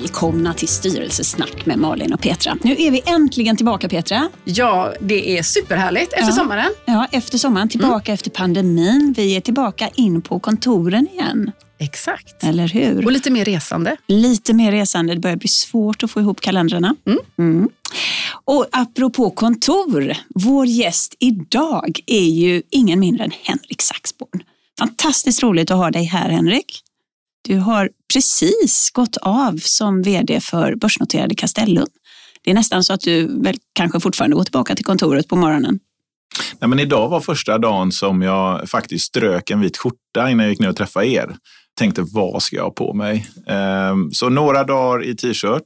Välkomna till styrelsesnack med Malin och Petra. Nu är vi äntligen tillbaka Petra. Ja, det är superhärligt efter ja. sommaren. Ja, efter sommaren. Tillbaka mm. efter pandemin. Vi är tillbaka in på kontoren igen. Exakt. Eller hur? Och lite mer resande. Lite mer resande. Det börjar bli svårt att få ihop kalendrarna. Mm. Mm. Och apropå kontor, vår gäst idag är ju ingen mindre än Henrik Saxborn. Fantastiskt roligt att ha dig här Henrik. Du har precis gått av som vd för börsnoterade Castellum. Det är nästan så att du väl kanske fortfarande går tillbaka till kontoret på morgonen. Nej, men idag var första dagen som jag faktiskt strök en vit skjorta innan jag gick ner och träffade er. Tänkte, vad ska jag ha på mig? Ehm, så några dagar i t-shirt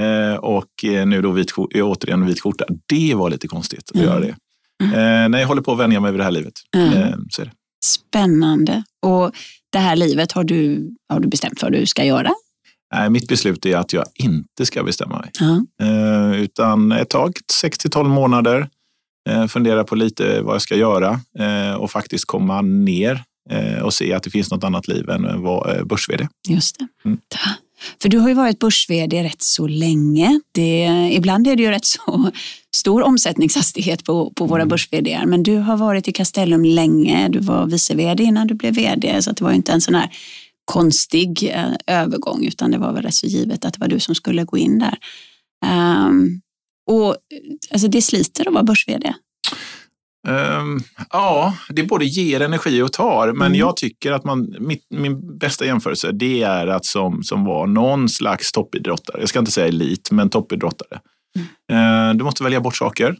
eh, och nu då vit, återigen vit skjorta. Det var lite konstigt att mm. göra det. Mm. Nej, jag håller på att vänja mig vid det här livet. Mm. Ehm, så är det. Spännande. Och det här livet har du, har du bestämt för vad du ska göra? Nej, mitt beslut är att jag inte ska bestämma mig. Uh. utan ett tag, 6 till 12 månader, uh, fundera på lite vad jag ska göra uh, och faktiskt komma ner och se att det finns något annat liv än att vara börs-vd. Just det. Mm. För du har ju varit börs-vd rätt så länge. Det, ibland är det ju rätt så stor omsättningshastighet på, på våra mm. börs men du har varit i Castellum länge. Du var vice vd innan du blev vd, så det var inte en sån här konstig eh, övergång, utan det var väl rätt så givet att det var du som skulle gå in där. Um, och alltså det sliter att vara börs-vd. Um, ja, det både ger energi och tar. Men mm. jag tycker att man, mitt, min bästa jämförelse det är att som, som var någon slags toppidrottare. Jag ska inte säga elit, men toppidrottare. Mm. Uh, du måste välja bort saker.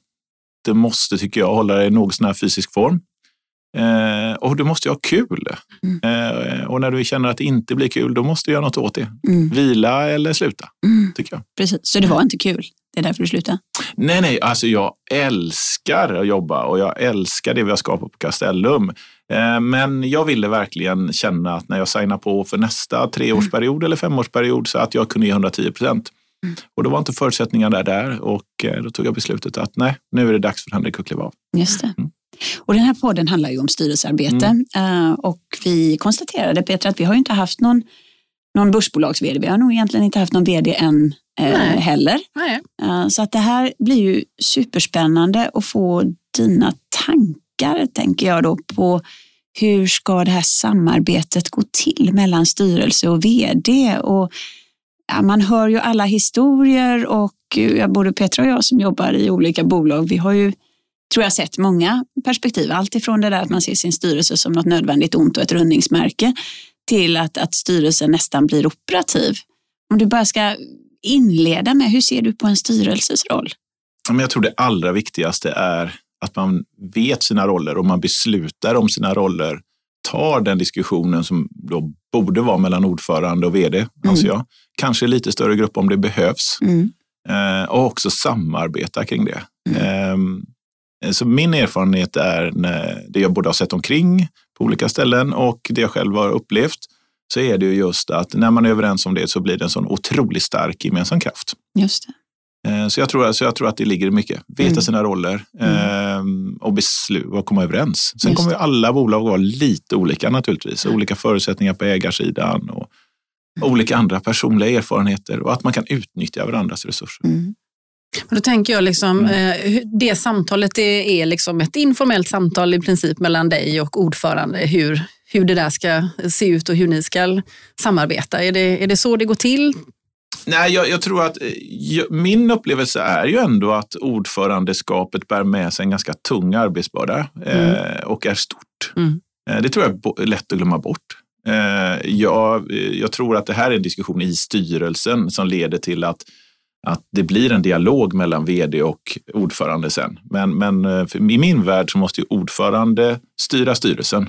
Du måste, tycker jag, hålla dig i någon sån här fysisk form. Uh, och du måste ha kul. Mm. Uh, och när du känner att det inte blir kul, då måste du göra något åt det. Mm. Vila eller sluta, mm. tycker jag. Precis, så det var inte kul? Det är därför du slutade? Nej, nej, alltså jag älskar att jobba och jag älskar det vi har skapat på Castellum. Eh, men jag ville verkligen känna att när jag signar på för nästa treårsperiod mm. eller femårsperiod så att jag kunde ge 110 procent. Mm. Och då var inte förutsättningarna där, där och eh, då tog jag beslutet att nej, nu är det dags för Henrik att kliva av. Just det. Mm. Och den här podden handlar ju om styrelsearbete mm. Eh, och vi konstaterade Peter att vi har ju inte haft någon, någon börsbolags-vd. Vi har nog egentligen inte haft någon vd än eh, heller. Nej. Eh, så att det här blir ju superspännande att få dina tankar, tänker jag då, på hur ska det här samarbetet gå till mellan styrelse och vd? Och, ja, man hör ju alla historier och ja, både Petra och jag som jobbar i olika bolag, vi har ju tror jag sett många perspektiv. Allt ifrån det där att man ser sin styrelse som något nödvändigt ont och ett rundningsmärke till att, att styrelsen nästan blir operativ. Om du bara ska inleda med, hur ser du på en styrelses roll? Jag tror det allra viktigaste är att man vet sina roller och man beslutar om sina roller. Tar den diskussionen som då borde vara mellan ordförande och vd, mm. anser jag. Kanske lite större grupp om det behövs. Mm. Eh, och också samarbeta kring det. Mm. Eh, så min erfarenhet är när det jag både har sett omkring på olika ställen och det jag själv har upplevt så är det ju just att när man är överens om det så blir det en sån otroligt stark gemensam kraft. Just det. Eh, så jag, tror, så jag tror att det ligger mycket. Veta mm. sina roller mm. och beslut, och komma överens. Sen Just kommer ju alla bolag vara lite olika naturligtvis. Olika förutsättningar på ägarsidan och mm. olika andra personliga erfarenheter och att man kan utnyttja varandras resurser. Mm. Då tänker jag liksom, mm. Eh, det samtalet det är liksom ett informellt samtal i princip mellan dig och ordförande. Hur, hur det där ska se ut och hur ni ska samarbeta. Är det, är det så det går till? Nej, jag, jag tror att jag, min upplevelse är ju ändå att ordförandeskapet bär med sig en ganska tung arbetsbörda mm. eh, och är stort. Mm. Eh, det tror jag är lätt att glömma bort. Eh, jag, jag tror att det här är en diskussion i styrelsen som leder till att att det blir en dialog mellan vd och ordförande sen. Men, men eh, i min värld så måste ju ordförande styra styrelsen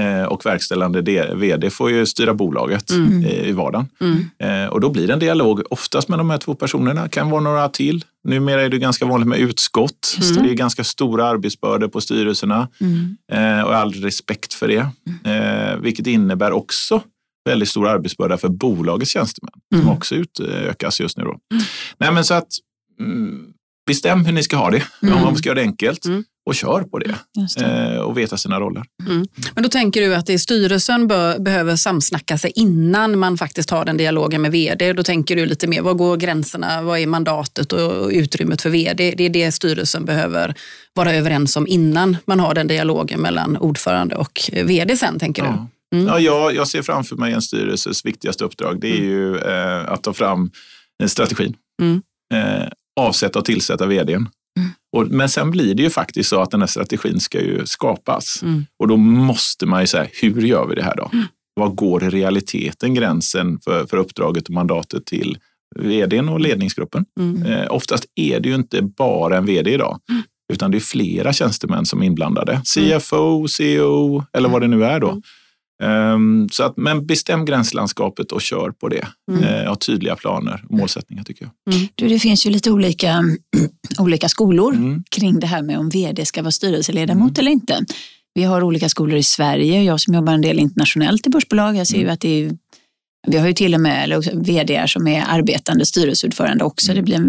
eh, och verkställande vd får ju styra bolaget mm. i vardagen. Mm. Eh, och då blir det en dialog, oftast med de här två personerna, kan vara några till. Numera är det ganska vanligt med utskott, mm. så det är ganska stora arbetsbördor på styrelserna mm. och all respekt för det. Mm. Vilket innebär också väldigt stor arbetsbörda för bolagets tjänstemän mm. som också utökas just nu. Då. Mm. Nej, men så att, mm, bestäm hur ni ska ha det, mm. om man ska göra det enkelt. Mm. och kör på det, det. Eh, och veta sina roller. Mm. Men då tänker du att det styrelsen bör, behöver samsnacka sig innan man faktiskt har den dialogen med vd. Då tänker du lite mer, var går gränserna, vad är mandatet och utrymmet för vd? Det är det styrelsen behöver vara överens om innan man har den dialogen mellan ordförande och vd sen, tänker du? Mm. Ja, jag, jag ser framför mig en styrelses viktigaste uppdrag. Det är mm. ju eh, att ta fram strategin. Mm. Eh, avsätta och tillsätta vdn. Mm. Och, men sen blir det ju faktiskt så att den här strategin ska ju skapas. Mm. Och då måste man ju säga, hur gör vi det här då? Mm. Vad går i realiteten gränsen för, för uppdraget och mandatet till vdn och ledningsgruppen? Eh, oftast är det ju inte bara en vd idag, utan det är flera tjänstemän som är inblandade. CFO, CEO eller vad det nu är då. Um, så att, men bestäm gränslandskapet och kör på det. Mm. Uh, ha tydliga planer och målsättningar tycker jag. Mm. Du, det finns ju lite olika, olika skolor mm. kring det här med om vd ska vara styrelseledamot mm. eller inte. Vi har olika skolor i Sverige. Jag som jobbar en del internationellt i börsbolag, jag ser ju mm. att det är vi har ju till och med vd som är arbetande styrelseordförande också. Det blir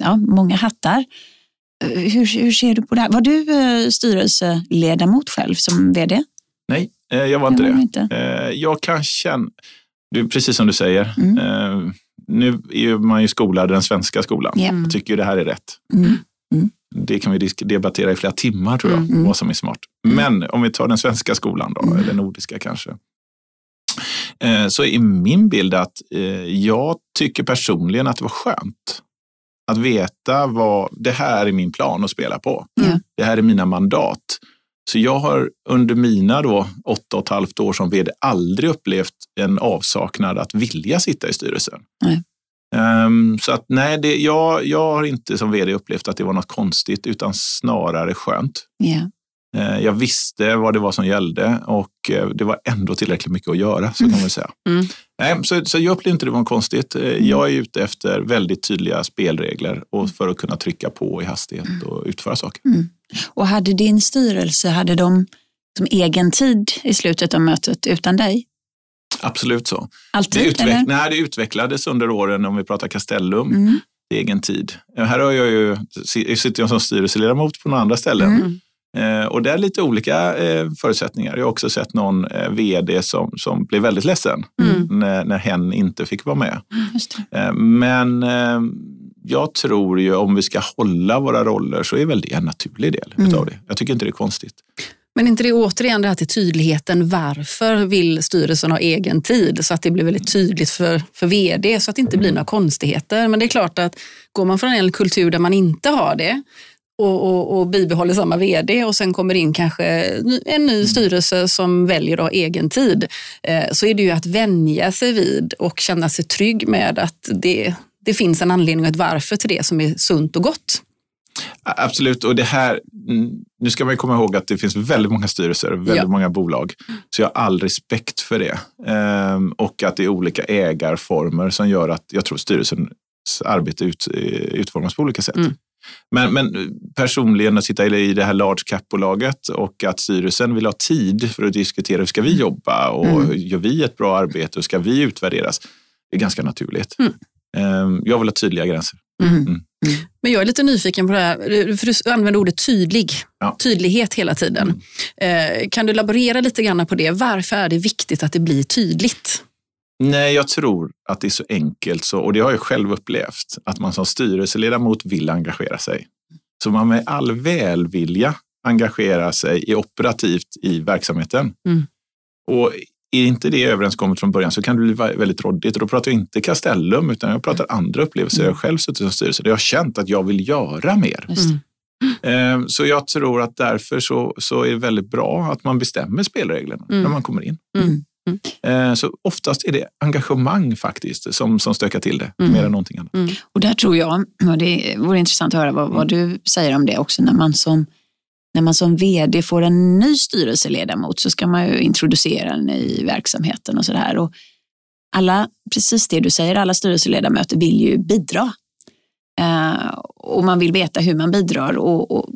ja, många hattar. Hur, hur ser du på det här? Var du eh, styrelseledamot själv som vd? Nej, Eh, jag var inte jag det. Inte. Eh, jag kan känna, precis som du säger, mm. Eh, nu är man ju skolad den svenska skolan yep. och tycker det här är rätt. Mm. Mm. Det kan vi debattera i flera timmar tror jag, mm. vad som är smart. Mm. Men om vi tar den svenska skolan då, eller nordiska kanske. Så är min bild att jag tycker personligen att det var skönt att veta vad det här är min plan att spela på. Det här är mina mandat. Så jag har under mina då, åtta och ett halvt år som vd aldrig upplevt en avsaknad att vilja sitta i styrelsen. Um, så att nej, det, jag, jag har inte som vd upplevt att det var något konstigt utan snarare skönt. Yeah. Uh, jag visste vad det var som gällde och uh, det var ändå tillräckligt mycket att göra, så kan man säga. Mm. Nej, så, så jag upplevde inte det var konstigt. Uh, mm. Jag är ute efter väldigt tydliga spelregler och för att kunna trycka på i hastighet mm. och utföra saker. Mm. Och hade din styrelse, hade de som egen tid i slutet av mötet utan dig? Absolut så. Alltid? Det, utveck nej, det utvecklades under åren om vi pratar Castellum. Mm. egen tid. Här har jag ju, sitter jag som styrelseledamot på några andra ställen. Mm. Eh, och det är lite olika eh, förutsättningar. Jag har också sett någon eh, vd som, som blev väldigt ledsen mm. när, när hen inte fick vara med. Eh, men jag tror ju om vi ska hålla våra roller så är väl det en naturlig del mm. av det. Jag tycker inte det är konstigt. Men inte det återigen det här till tydligheten. Varför vill styrelsen ha egen tid? Så att det blir väldigt tydligt för, för vd så att det inte blir några konstigheter. Men det är klart att går man från en kultur där man inte har det och, och, och bibehåller samma vd och sen kommer in kanske en ny styrelse som väljer att ha egen tid eh, så är det ju att vänja sig vid och känna sig trygg med att det, det finns en anledning och ett varför till det som är sunt och gott. Absolut, och det här, mm, nu ska man komma ihåg att det finns väldigt många styrelser, väldigt ja. många bolag. Så jag har all respekt för det. Ehm, och att det är olika ägarformer som gör att jag tror styrelsens arbete ut, eh, utformas på olika sätt. Mm. Men, men personligen att sitta i det här large cap-bolaget och att styrelsen vill ha tid för att diskutera hur ska vi jobba och mm. gör vi ett bra arbete och ska vi utvärderas? Det är ganska naturligt. Mm. Ehm, jag vill ha tydliga gränser. Mm. Mm. Men jag är lite nyfiken på det här, för du använder ordet tydlig. Ja. Tydlighet hela tiden. Mm. Eh, kan du laborera lite grann på det? Varför är det viktigt att det blir tydligt? Nej, jag tror att det är så enkelt, så, och det har jag själv upplevt, att man som styrelseledamot vill engagera sig. Så man med all välvilja engagerar sig i operativt i verksamheten. Mm. Och är inte det överenskommet från början så kan det bli väldigt råddigt. Och då pratar jag inte Castellum utan jag pratar andra upplevelser. Jag har själv suttit som styrelse där jag har känt att jag vill göra mer. Mm. Så jag tror att därför så, så är det väldigt bra att man bestämmer spelreglerna mm. när man kommer in. Mm. Mm. Så oftast är det engagemang faktiskt som, som stökar till det, mm. mer än någonting annat. Mm. Och där tror jag, och det vore intressant att höra vad, vad, du säger om det också, när man som när man som vd får en ny styrelseledamot så ska man ju introducera den i verksamheten och sådär. Alla, precis det du säger, alla styrelseledamöter vill ju bidra. Uh, och man vill veta hur man bidrar. Och, och,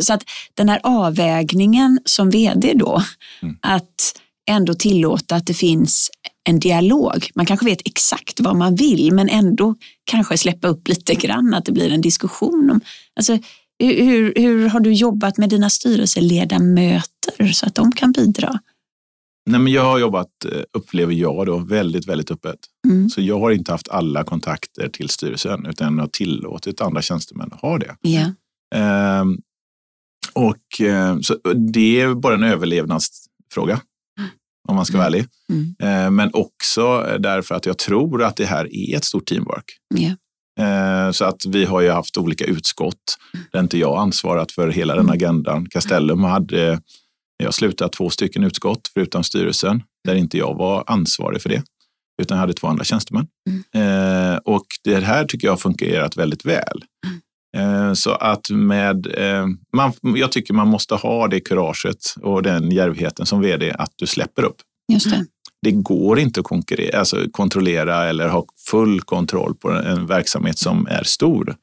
så att den här avvägningen som vd då, mm. att ändå tillåta att det finns en dialog. Man kanske vet exakt vad man vill men ändå kanske släppa upp lite grann, att det blir en diskussion. Om, alltså, Hur, hur har du jobbat med dina styrelseledamöter så att de kan bidra? Nej, men jag har jobbat, eh, upplever jag, då, väldigt, väldigt öppet. Mm. Så jag har inte haft alla kontakter till styrelsen utan har tillåtit andra tjänstemän att ha det. Yeah. Ehm, och, eh, så det är bara en överlevnadsfråga om man ska vara ärlig. Mm. Ehm, men också därför att jag tror att det här är ett stort teamwork. Yeah. Så att vi har ju haft olika utskott där inte jag ansvarat för hela den agendan. Castellum hade jag slutade två stycken utskott förutom styrelsen där inte jag var ansvarig för det utan jag hade två andra tjänstemän. Mm. Eh, och det här tycker jag har fungerat väldigt väl. Mm. Eh, så att med, eh, man, jag tycker man måste ha det kuraget och den järvheten som vd att du släpper upp. Just det. det går inte att konkurrera, alltså kontrollera eller ha full kontroll på en verksamhet som är stor.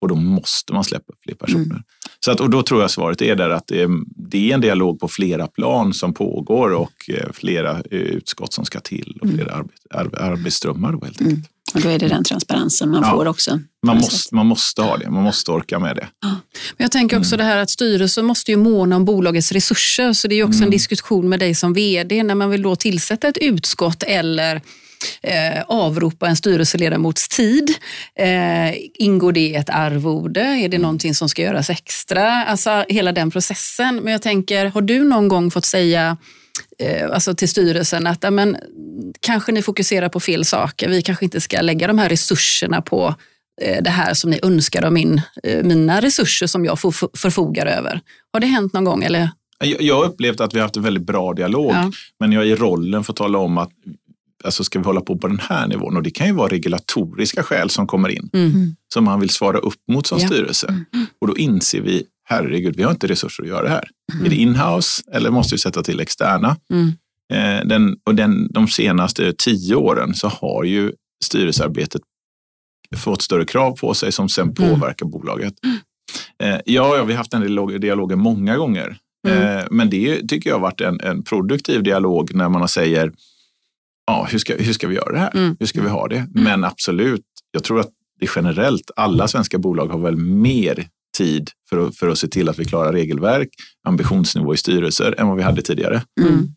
Och då måste man släppa fler personer. Mm. Så att, och då tror jag svaret är där att det är, det är en dialog på flera plan som pågår och eh, flera utskott som ska till och mm. flera mm. arbet, arbetsströmmar. Helt mm. Och då är det den transparensen man ja, får också. Man måste, man måste ha det, man måste orka med det. Ja. Men jag tänker också mm. det här att styrelsen måste ju måna om bolagets resurser. Så det är också mm. en diskussion med dig som vd när man vill då tillsätta ett utskott eller eh, avropa en styrelseledamots tid. Eh, ingår det i ett arvode? Är det mm. någonting som ska göras extra? Alltså hela den processen. Men jag tänker, har du någon gång fått säga alltså till styrelsen att amen, kanske ni fokuserar på fel saker. Vi kanske inte ska lägga de här resurserna på eh, det här som ni önskar av min, eh, mina resurser som jag förfogar över. Har det hänt någon gång? Eller? Jag har upplevt att vi har haft en väldigt bra dialog, ja. men jag är i rollen för att tala om att alltså ska vi hålla på på den här nivån? Och det kan ju vara regulatoriska skäl som kommer in mm. som man vill svara upp mot som ja. styrelse. Mm. Och då inser vi, herregud, vi har inte resurser att göra det här. Mm. Är det inhouse eller måste vi sätta till externa? Mm. Eh, den, och den, de senaste tio åren så har ju styrelsearbetet fått större krav på sig som sen mm. påverkar bolaget. Eh, ja, ja, vi har haft den dialogen många gånger. Mm. Eh, men det tycker jag har varit en, en produktiv dialog när man säger ja, hur, ska, hur ska vi göra det här? Mm. Hur ska vi ha det? Mm. Men absolut, jag tror att det generellt, alla svenska bolag har väl mer tid för att, för att se till att vi klarar regelverk, ambitionsnivå i styrelser än vad vi hade tidigare. Mm.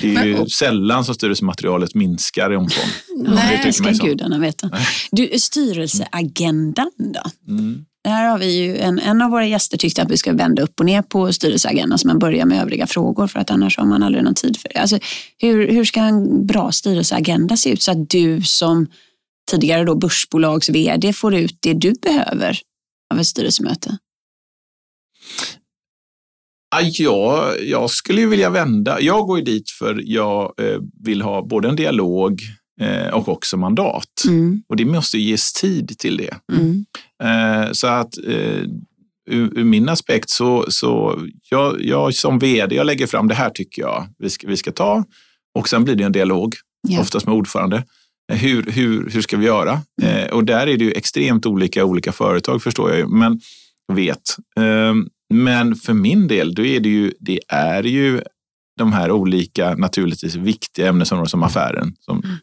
Det är ju Men, sällan som styrelsematerialet minskar i omfång. Nej, det ska gudarna veta. Du, styrelseagendan då? Mm. Där har vi ju en, en av våra gäster tyckte att vi ska vända upp och ner på styrelseagendan så man börjar med övriga frågor för att annars har man aldrig någon tid för det. Alltså, hur, hur ska en bra styrelseagenda se ut så att du som tidigare då börsbolags vd får ut det du behöver av ett styrelsemöte? Ja, jag skulle ju vilja vända. Jag går ju dit för jag eh, vill ha både en dialog Eh, och också mandat. Mm. Och det måste ges tid till det. Mm. Eh, så att ur, ur, min aspekt så, så jag, jag som vd, jag lägger fram det här tycker jag vi ska, vi ska ta. Och sen blir det en dialog, yeah. oftast med ordförande. Hur, hur, hur ska vi göra? Mm. och där är det ju extremt olika olika företag förstår jag ju, men vet. men för min del, då är det ju, det är ju de här olika naturligtvis viktiga ämnesområden som affären som mm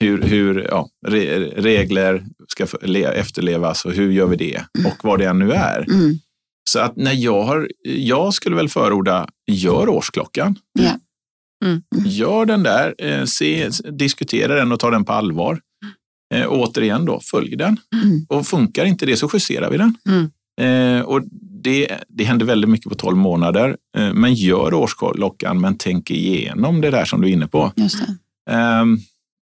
hur, hur ja, re, regler ska efterlevas och hur gör vi det mm. och vad det än nu är. Mm. Så att när jag har, jag skulle väl förorda, gör årsklockan. Yeah. Mm. Gör den där, eh, se, diskutera den och ta den på allvar. Eh, återigen då, följ den. Mm. Och funkar inte det så justerar vi den. Mm. Eh, och det, det händer väldigt mycket på 12 månader. Eh, men gör årsklockan, men tänk igenom det där som du är inne på. Just. Um,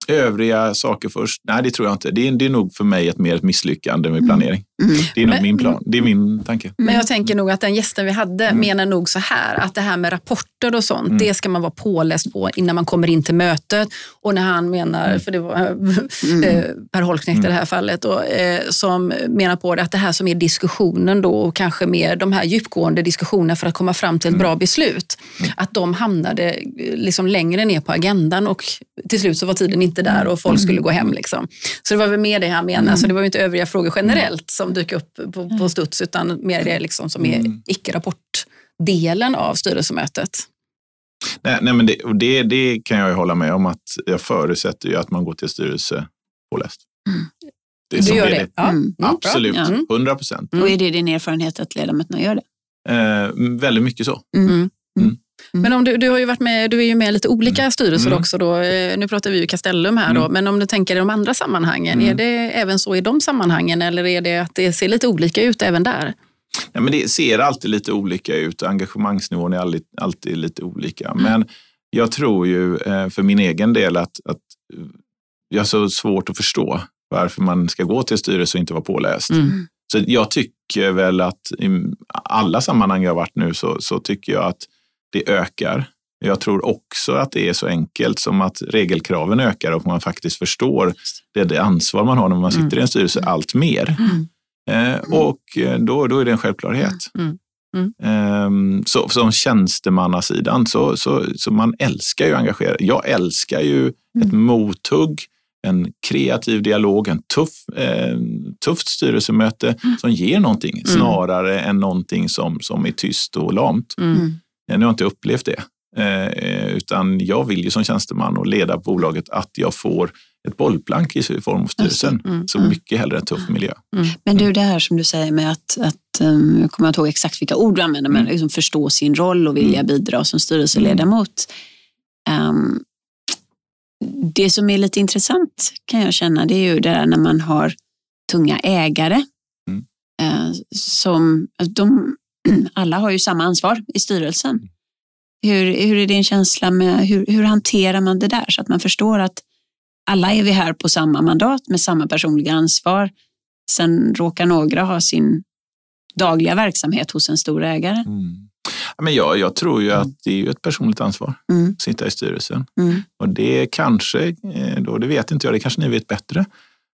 övriga saker först? Nej, det tror jag inte. Det är, det är nog för mig ett mer ett misslyckande med planering. Mm. Det är nog men, min plan. Det är min tanke. Men jag tänker nog att den gästen vi hade mm. menar nog så här, att det här med rapporter och sånt, mm. det ska man vara påläst på innan man kommer in till mötet. Och när han menar, mm. för det var mm. Eh, Per Holknekt i det här mm. fallet, och, eh, som menar på det, att det här som är diskussionen då och kanske mer de här djupgående diskussionerna för att komma fram till ett bra beslut, att de hamnade eh, liksom längre ner på agendan och till slut så var tiden inte där och folk skulle gå hem. Liksom. Så det var väl mer det han menade. Så det var ju inte övriga frågor generellt som dyker upp på, på studs utan mer det liksom som är mm. icke-rapportdelen av styrelsemötet. Nej, nej men det, det, det, kan jag hålla med om att jag förutsätter ju att man går till styrelse påläst. Mm. Det du gör är det? Ja. Mm. Absolut, Ja. 100 procent. Och är det din erfarenhet att ledamöterna gör det? Eh, väldigt mycket så. Mm. Men om du, du har ju varit med, du är ju med i lite olika styrelser Mm. också. Då. Eh, Nu pratar vi ju Castellum här, då, Mm. men om du tänker i de andra sammanhangen, Mm. är det även så i de sammanhangen eller är det att det ser lite olika ut även där? Ja, men det ser alltid lite olika ut. Engagemangsnivån är alltid, alltid lite olika. Mm. Men jag tror ju eh, för min egen del att, att jag har så svårt att förstå varför man ska gå till styrelse och inte vara påläst. Mm. Så jag tycker väl att i alla sammanhang jag har varit nu så, så tycker jag att det ökar. Jag tror också att det är så enkelt som att regelkraven ökar och man faktiskt förstår det, det ansvar man har när man sitter i en styrelse allt mer. Mm. Eh, och eh, då, då är det en självklarhet. Mm. Mm. Ehm, så som tjänstemannasidan så, så, så man älskar ju engagera. Jag älskar ju ett mothugg, en kreativ dialog, en tuff, eh, tufft styrelsemöte som ger någonting snarare än någonting som, som är tyst och lamt. Mm. Eh, Nu har jag inte upplevt det. Eh, utan jag vill ju som tjänsteman och leda bolaget att jag får ett bollplank i form av styrelsen. Mm. Så mycket hellre en tuff miljö. Men du, det här som du säger med att, att um, jag kommer inte ihåg exakt vilka ord du använder, men liksom förstå sin roll och vilja bidra som styrelseledamot. Um, det som är lite intressant kan jag känna, det är ju det där när man har tunga ägare. Mm. eh, som, de, alla har ju samma ansvar i styrelsen. Hur, hur är din känsla med, hur, hur hanterar man det där så att man förstår att alla är vi här på samma mandat med samma personliga ansvar. Sen råkar några ha sin dagliga verksamhet hos en stor ägare. Ja, Men jag, jag tror ju att det är ett personligt ansvar Mm. att sitta i styrelsen. Mm. Och det kanske, eh, då, det vet inte jag, det kanske ni vet bättre.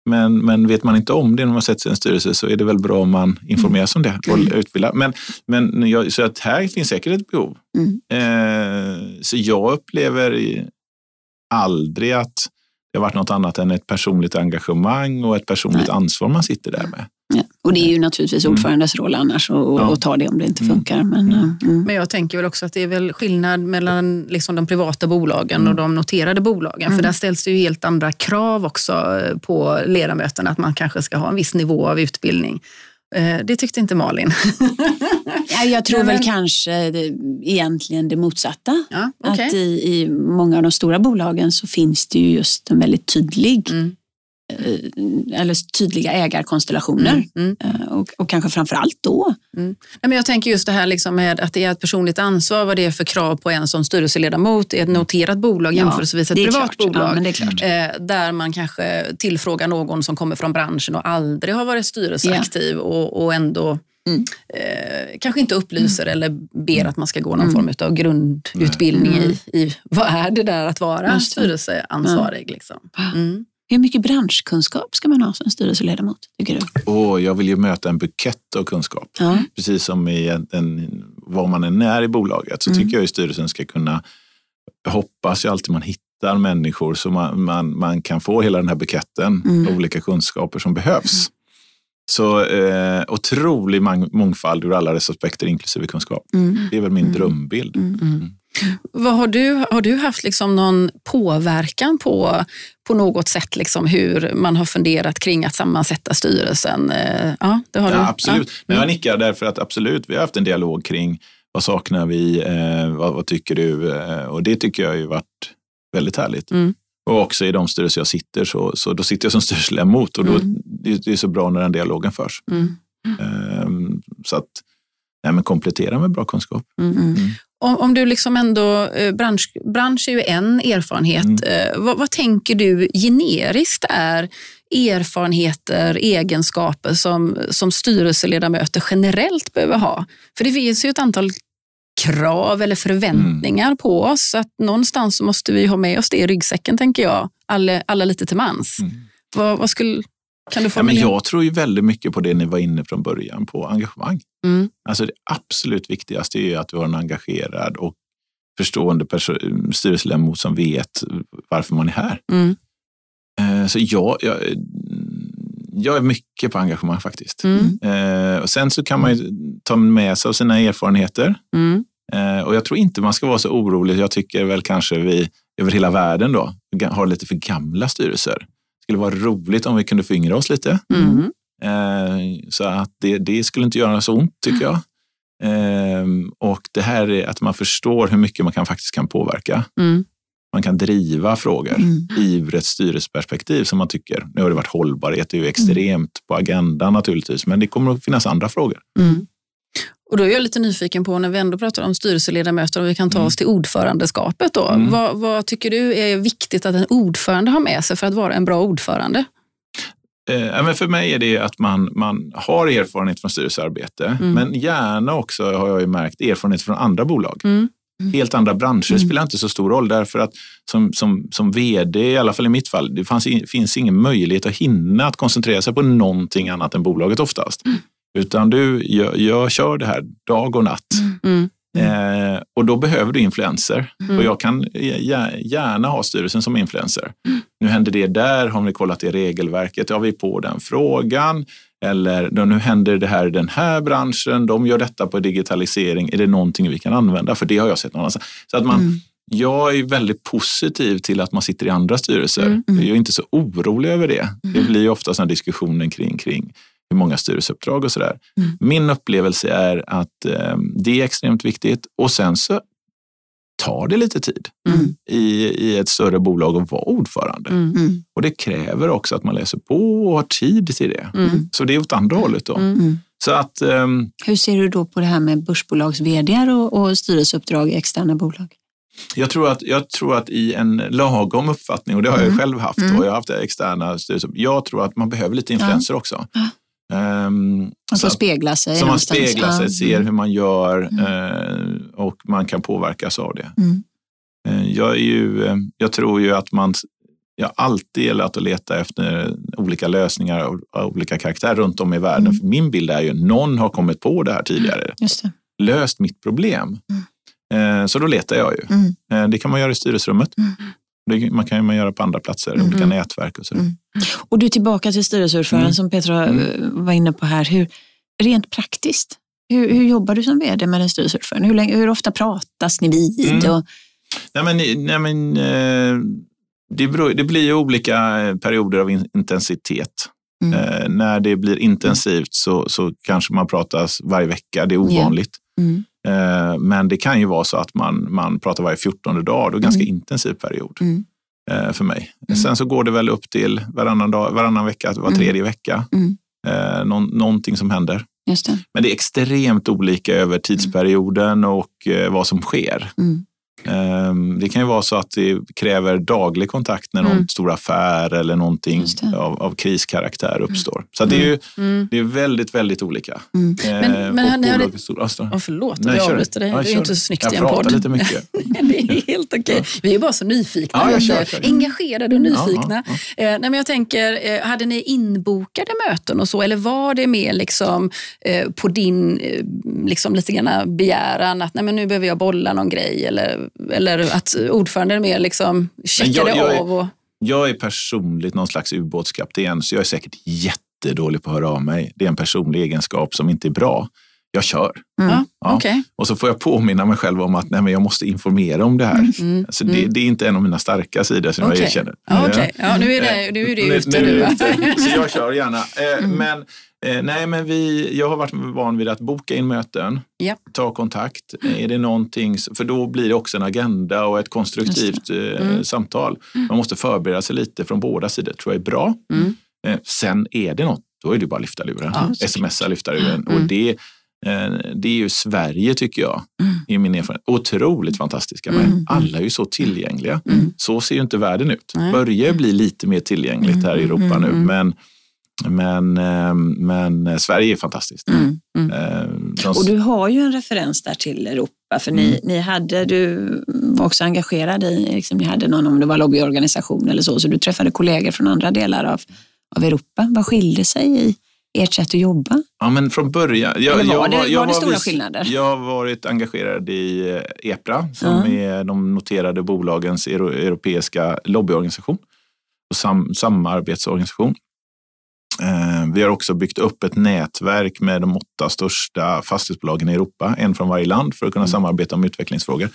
Men, men vet man inte om det när man sätter sig i en styrelse så är det väl bra om man informeras om det och utbildar. Men, men jag, så att här finns säkert ett behov. Mm. Eh, så jag upplever aldrig att det har varit något annat än ett personligt engagemang och ett personligt Nej. ansvar man sitter där med. Ja. Och det är ju naturligtvis Mm. ordförandes roll annars att ta det om det inte Mm. funkar. Men, eh, mm. Men jag tänker väl också att det är väl skillnad mellan liksom de privata bolagen Mm. och de noterade bolagen. För där ställs det ju helt andra krav också eh, på ledamöterna, att man kanske ska ha en viss nivå av utbildning. Eh, Det tyckte inte Malin. Ja, jag tror Nej, väl men- kanske det, egentligen det motsatta. Ja, okej. Att i, i många av de stora bolagen så finns det ju just en väldigt tydlig, Mm. Eh, eller tydliga ägarkonstellationer. Mm. Eh, Och, och kanske framför allt då. Nej, men jag tänker just det här liksom med att det är ett personligt ansvar, vad det är för krav på en som styrelseledamot i ett noterat bolag Ja, jämförelsevis ett privat klart. bolag. Ja. Eh, där man kanske tillfrågar någon som kommer från branschen och aldrig har varit styrelseaktiv och, och ändå Mm. eh, kanske inte upplyser eller ber att man ska gå någon form av grundutbildning i, i vad är det där att vara styrelseansvarig. Liksom. Mm. Hur mycket branschkunskap ska man ha som styrelseledamot, tycker du? Och jag vill ju möta en bukett av kunskap. Ja. Precis som i en, en, vad man än är i bolaget så Mm. tycker jag att styrelsen ska kunna, jag hoppas ju alltid man hittar människor så man, man, man kan få hela den här buketten Mm. av olika kunskaper som behövs. Så eh, otrolig mångfald ur alla dess aspekter, inklusive kunskap. Mm. Det är väl min drömbild. Mm. Vad har, du, har du haft liksom någon påverkan på, på något sätt liksom hur man har funderat kring att sammansätta styrelsen? Eh, Ja, det har du. Ja, absolut. Ja. Men jag nickar därför att absolut, vi har haft en dialog kring vad saknar vi, eh, vad, vad tycker du? Eh, och det tycker jag har ju varit väldigt härligt. Mm. Och också i de styrelser jag sitter, så, så då sitter jag som styrelseledamot och då, det, det är så bra när den dialogen förs. Mm. Ehm, så att nej, men komplettera med bra kunskap. Mm. Om, om du liksom ändå, eh, bransch, bransch är ju en erfarenhet. Mm. Eh, vad, vad tänker du generiskt är erfarenheter, egenskaper som, som styrelseledamöter generellt behöver ha? För det finns ju ett antal krav eller förväntningar Mm. på oss. Så att någonstans måste vi ha med oss det i ryggsäcken, tänker jag. Alla, alla lite till mans. Mm. Vad, vad skulle, kan du Ja, men jag tror ju väldigt mycket på det ni var inne från början, på engagemang. Mm. Alltså det absolut viktigaste är att du har en engagerad och förstående styrelseledamot som vet varför man är här. Mm. Eh, Så jag, jag, jag är mycket på engagemang faktiskt. Mm. Eh, Och sen så kan man ju ta med sig av sina erfarenheter. Mm. Eh, Och jag tror inte man ska vara så orolig. Jag tycker väl kanske vi över hela världen då har lite för gamla styrelser. Skulle vara roligt om vi kunde föryngra oss lite. Mm. Eh, så att det, det skulle inte göra så ont tycker jag. Eh, och det här är att man förstår hur mycket man kan, faktiskt kan påverka. Mm. Man kan driva frågor Mm. ur ett styrelseperspektiv som man tycker. Nu har det varit hållbarhet, det är ju extremt på agendan naturligtvis, men det kommer att finnas andra frågor. Mm. Och då är jag lite nyfiken på, när vi ändå pratar om styrelseledamöter, om vi kan ta oss till ordförandeskapet. Då. Mm. Vad, vad tycker du är viktigt att en ordförande har med sig för att vara en bra ordförande? Eh, men för mig är det att man, man har erfarenhet från styrelsearbete, Mm. men gärna också, har jag ju märkt, erfarenhet från andra bolag. Mm. Helt andra branscher Mm. spelar inte så stor roll därför att som, som, som vd, i alla fall i mitt fall, det fanns, in- finns ingen möjlighet att hinna att koncentrera sig på någonting annat än bolaget oftast. Utan du, jag, jag kör det här dag och natt. Mm. Eh, och då behöver du influenser. Mm. Och jag kan gär- gärna ha styrelsen som influencer. Nu händer det där, har ni kollat det regelverket? Ja, vi på den frågan. Eller nu händer det här i den här branschen, de gör detta på digitalisering. Är det någonting vi kan använda? För det har jag sett någon annanstans. Så att man, Mm. Jag är väldigt positiv till att man sitter i andra styrelser. Mm. Jag är inte så orolig över det. Det blir ofta såna diskussioner kring, kring hur många styrelseuppdrag och sådär. Mm. Min upplevelse är att eh, det är extremt viktigt och sen så tar det lite tid Mm. i, i ett större bolag att vara ordförande. Mm. Mm. Och det kräver också att man läser på och har tid till det. Mm. Så det är åt andra hållet då. Mm. Så att ehm, Hur ser du då på det här med börsbolags vd och, och styrelseuppdrag i externa bolag? Jag tror, att, jag tror att i en lagom uppfattning, och det har jag Mm. själv haft, Mm. och jag har haft externa styrelser, jag tror att man behöver lite influenser också. Ja. Ehm, Man så får att- spegla sig så man speglar sig, ser hur man gör Mm. eh, och man kan påverkas av det. Mm. Eh, jag, är ju, eh, jag tror ju att man jag har alltid gillat att leta efter olika lösningar av, olika karaktär runt om i världen. Mm. För min bild är ju att någon har kommit på det här tidigare, Just det. löst mitt problem. Eh, så då letar jag ju. Mm. Det kan man göra i styrelserummet. Mm. Det man kan man göra på andra platser, Mm. olika nätverk och så. Mm. Och du tillbaka till styrelseordföranden Mm. som Petra Mm. eh, var inne på här. Hur, rent praktiskt, hur, hur jobbar du som vd med en styrelseordförande? Hur, länge, hur ofta pratas ni vid? Mm. Och, Nej, men, nej, men, eh, det, beror, det blir ju olika perioder av in, intensitet. Mm. Eh, när det blir intensivt så, så kanske man pratas varje vecka, det är ovanligt. mm. Eh, men det kan ju vara så att man, man pratar varje 14 dag, är det en ganska Mm. intensiv period Mm. eh, för mig. Mm. Sen så går det väl upp till varannan, dag, varannan vecka, var Mm. tredje vecka. Mm. Eh, någon, någonting som händer. Det. Men det är extremt olika över tidsperioden och eh, vad som sker. Mm. Ehm, Det kan ju vara så att det kräver daglig kontakt när någon Mm. stor affär eller någonting av, av kriskaraktär uppstår. Så det är ju Mm. det är väldigt, väldigt olika. Mm. Men- Eh, men och ni stor- Oh, förlåt Nej, jag avbryter dig. Ja, det är ju inte så snyggt jag i en pratar podd. lite mycket. det är helt okej. Vi är bara så nyfikna. Ja, jag kör, kör. Engagerade och nyfikna. Ja, ja, Eh, nej, men jag tänker, eh, hade ni inbokade möten och så eller var det mer liksom, eh, på din eh, liksom lite grann begäran att nej, men nu behöver jag bolla någon grej eller, eller att ordföranden mer liksom checkade jag är- av? Och, Jag är personligt någon slags ubåtskapten, så jag är säkert jättedålig på att höra av mig. Det är en personlig egenskap som inte är bra. Jag kör. Mm. ja, okej. Och så får jag påminna mig själv om att nej, men jag måste informera om det här. Mm. Så det, det är inte en av mina starka sidor som Okej. jag erkänner. Okej. ja, nu är det, nu är det ute nu, nu. är ute. Så jag kör gärna. Eh, Mm. Men, eh, nej, men vi, jag har varit van vid att boka in möten, Ja. ta kontakt. Är det någonting, för då blir det också en agenda och ett konstruktivt eh, Mm. samtal. Man måste förbereda sig lite från båda sidor, tror jag är bra. Mm. Eh, sen är det något, då är det bara att lyfta luren. Ja. Smsa, lyfta luren. Mm. Och det, eh, det är ju Sverige, tycker jag, Mm. i min erfarenhet, otroligt fantastiska med. Mm. Alla är ju så tillgängliga. Mm. Så ser ju inte världen ut. Nej. Börjar bli lite mer tillgängligt här i Europa nu. Men, men, eh, men Sverige är fantastiskt. Mm. Eh, de- Och du har ju en referens där till Europa, för ni, Mm. ni hade, du var också engagerad i, liksom, ni hade någon, om det var lobbyorganisation eller så, så du träffade kollegor från andra delar av, av Europa. Vad skilde sig i ert sätt att jobba? Ja, men från början. Jag, Eller var jag det- jag var det stora vis- skillnader? Jag har varit engagerad i eh, EPRA som Ja. är de noterade bolagens euro, europeiska lobbyorganisation och sam, samarbetsorganisation. Eh, vi har också byggt upp ett nätverk med de åtta största fastighetsbolagen i Europa, en från varje land för att kunna Mm. samarbeta om utvecklingsfrågor.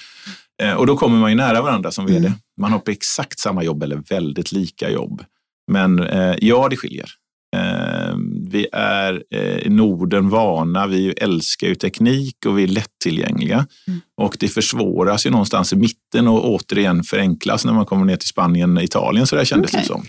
Eh, och då kommer man ju nära varandra som vd. Mm. Man har på exakt samma jobb eller väldigt lika jobb. Men eh, ja, det skiljer. Eh, vi är eh, i Norden vana, vi älskar ju teknik och vi är lättillgängliga. Mm. Och det försvåras ju någonstans i mitten och återigen förenklas när man kommer ner till Spanien och Italien. Så där kändes okay. det som.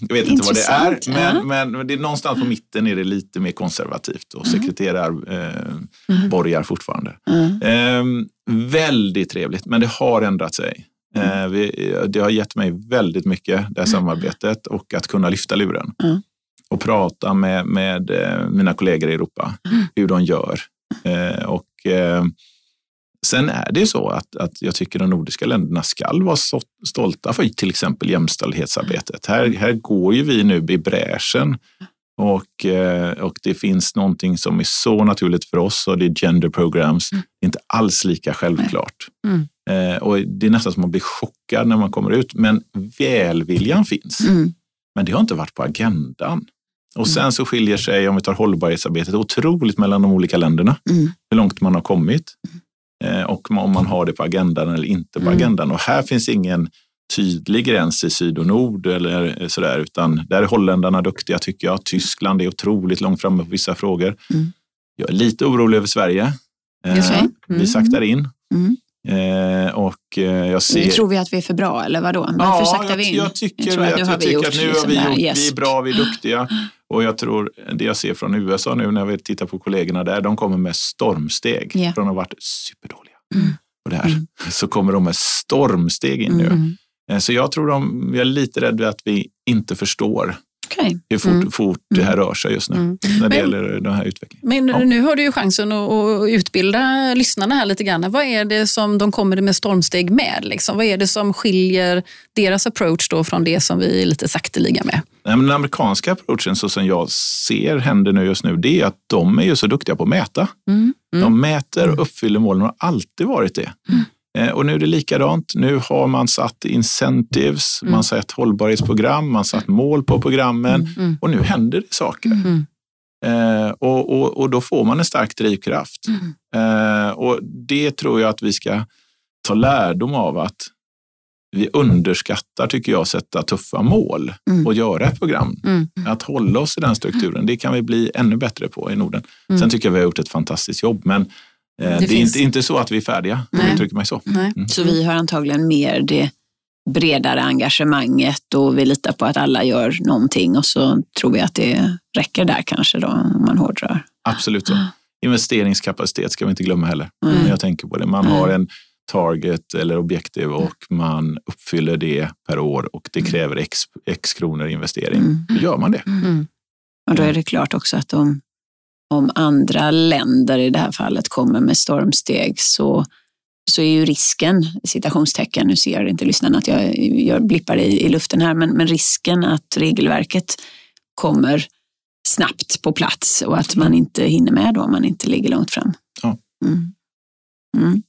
Jag vet inte vad det är, men, ja. men det är någonstans på mitten är det lite mer konservativt och mm. sekreterar eh, mm. borgar fortfarande. Mm. Eh, väldigt trevligt, men det har ändrat sig. Mm. Vi, det har gett mig väldigt mycket, det här mm. samarbetet och att kunna lyfta luren mm. och prata med, med eh, mina kollegor i Europa, mm. hur de gör. Eh, och Sen är det så att, att jag tycker de nordiska länderna ska vara stolta för till exempel jämställdhetsarbetet. Här, här går ju vi nu i bräschen och, och det finns någonting som är så naturligt för oss och det är gender programs. Mm. inte alls lika självklart. Mm. Eh, och det är nästan som att blir chockad när man kommer ut. Men välviljan finns. Mm. Men det har inte varit på agendan. Och sen mm. så skiljer sig, om vi tar hållbarhetsarbetet, otroligt mellan de olika länderna. Mm. Hur långt man har kommit. Eh, och om man har det på agendan eller inte på mm. agendan. Och här finns ingen tydlig gräns i syd och nord eller sådär, utan där är holländarna duktiga tycker jag. Tyskland är otroligt långt framme på vissa frågor. Mm. Jag är lite orolig över Sverige. Eh, vi saktar in. Mm. Eh, och eh, jag ser... Tror vi att vi är för bra eller vadå? Varför ja, saktar vi in? Jag tycker, jag, jag, jag tycker att nu har vi gjort, vi är bra, vi är duktiga. Och jag tror det jag ser från USA nu när vi tittar på kollegorna där, de kommer med stormsteg. Yeah. Från att ha varit superdåliga. Mm. Och det här, mm. Så kommer de med stormsteg in nu. Mm. Eh, så jag tror de, jag är lite rädd att vi inte förstår Okay. Hur fort, mm. fort det här mm. rör sig just nu mm. när det men, gäller den här utvecklingen. Men ja. nu har du ju chansen att, utbilda lyssnarna här lite grann. Vad är det som de kommer med stormsteg med? Liksom? Vad är det som skiljer deras approach då från det som vi är lite sakteliga med? Nej, men den amerikanska approachen så som jag ser händer nu just nu, det är att de är ju så duktiga på att mäta. Mm. Mm. De mäter och uppfyller målen och har alltid varit det. Eh, och nu är det likadant. Nu har man satt incentives, mm. man satt hållbarhetsprogram, man satt mål på programmen mm. mm. och nu händer det saker. Mm. Eh, och, och, och, då får man en stark drivkraft. Mm. Eh, och det tror jag att vi ska ta lärdom av att vi underskattar, tycker jag, att sätta tuffa mål mm. och göra ett program. Att hålla oss i den strukturen, det kan vi bli ännu bättre på i Norden. Sen tycker jag vi har gjort ett fantastiskt jobb, men det, det är inte, inte så att vi är färdiga, om jag uttrycker mig så. Mm. Så vi har antagligen mer det bredare engagemanget och vi litar på att alla gör någonting och så tror vi att det räcker där kanske då, om man hårdrar. Absolut så. Investeringskapacitet ska vi inte glömma heller. Mm. När jag tänker på det. Man har en target eller objektiv och man uppfyller det per år och det mm. kräver x, x kronor investering. Mm. Då gör man det. Mm. Och då är det klart också att om om andra länder i det här fallet kommer med stormsteg så, så är ju risken, citationstecken, nu ser inte lyssnarna att jag gör blippar i, i luften här, men, men risken att regelverket kommer snabbt på plats och att man inte hinner med då om man inte ligger långt fram. Ja. Mm. Mm.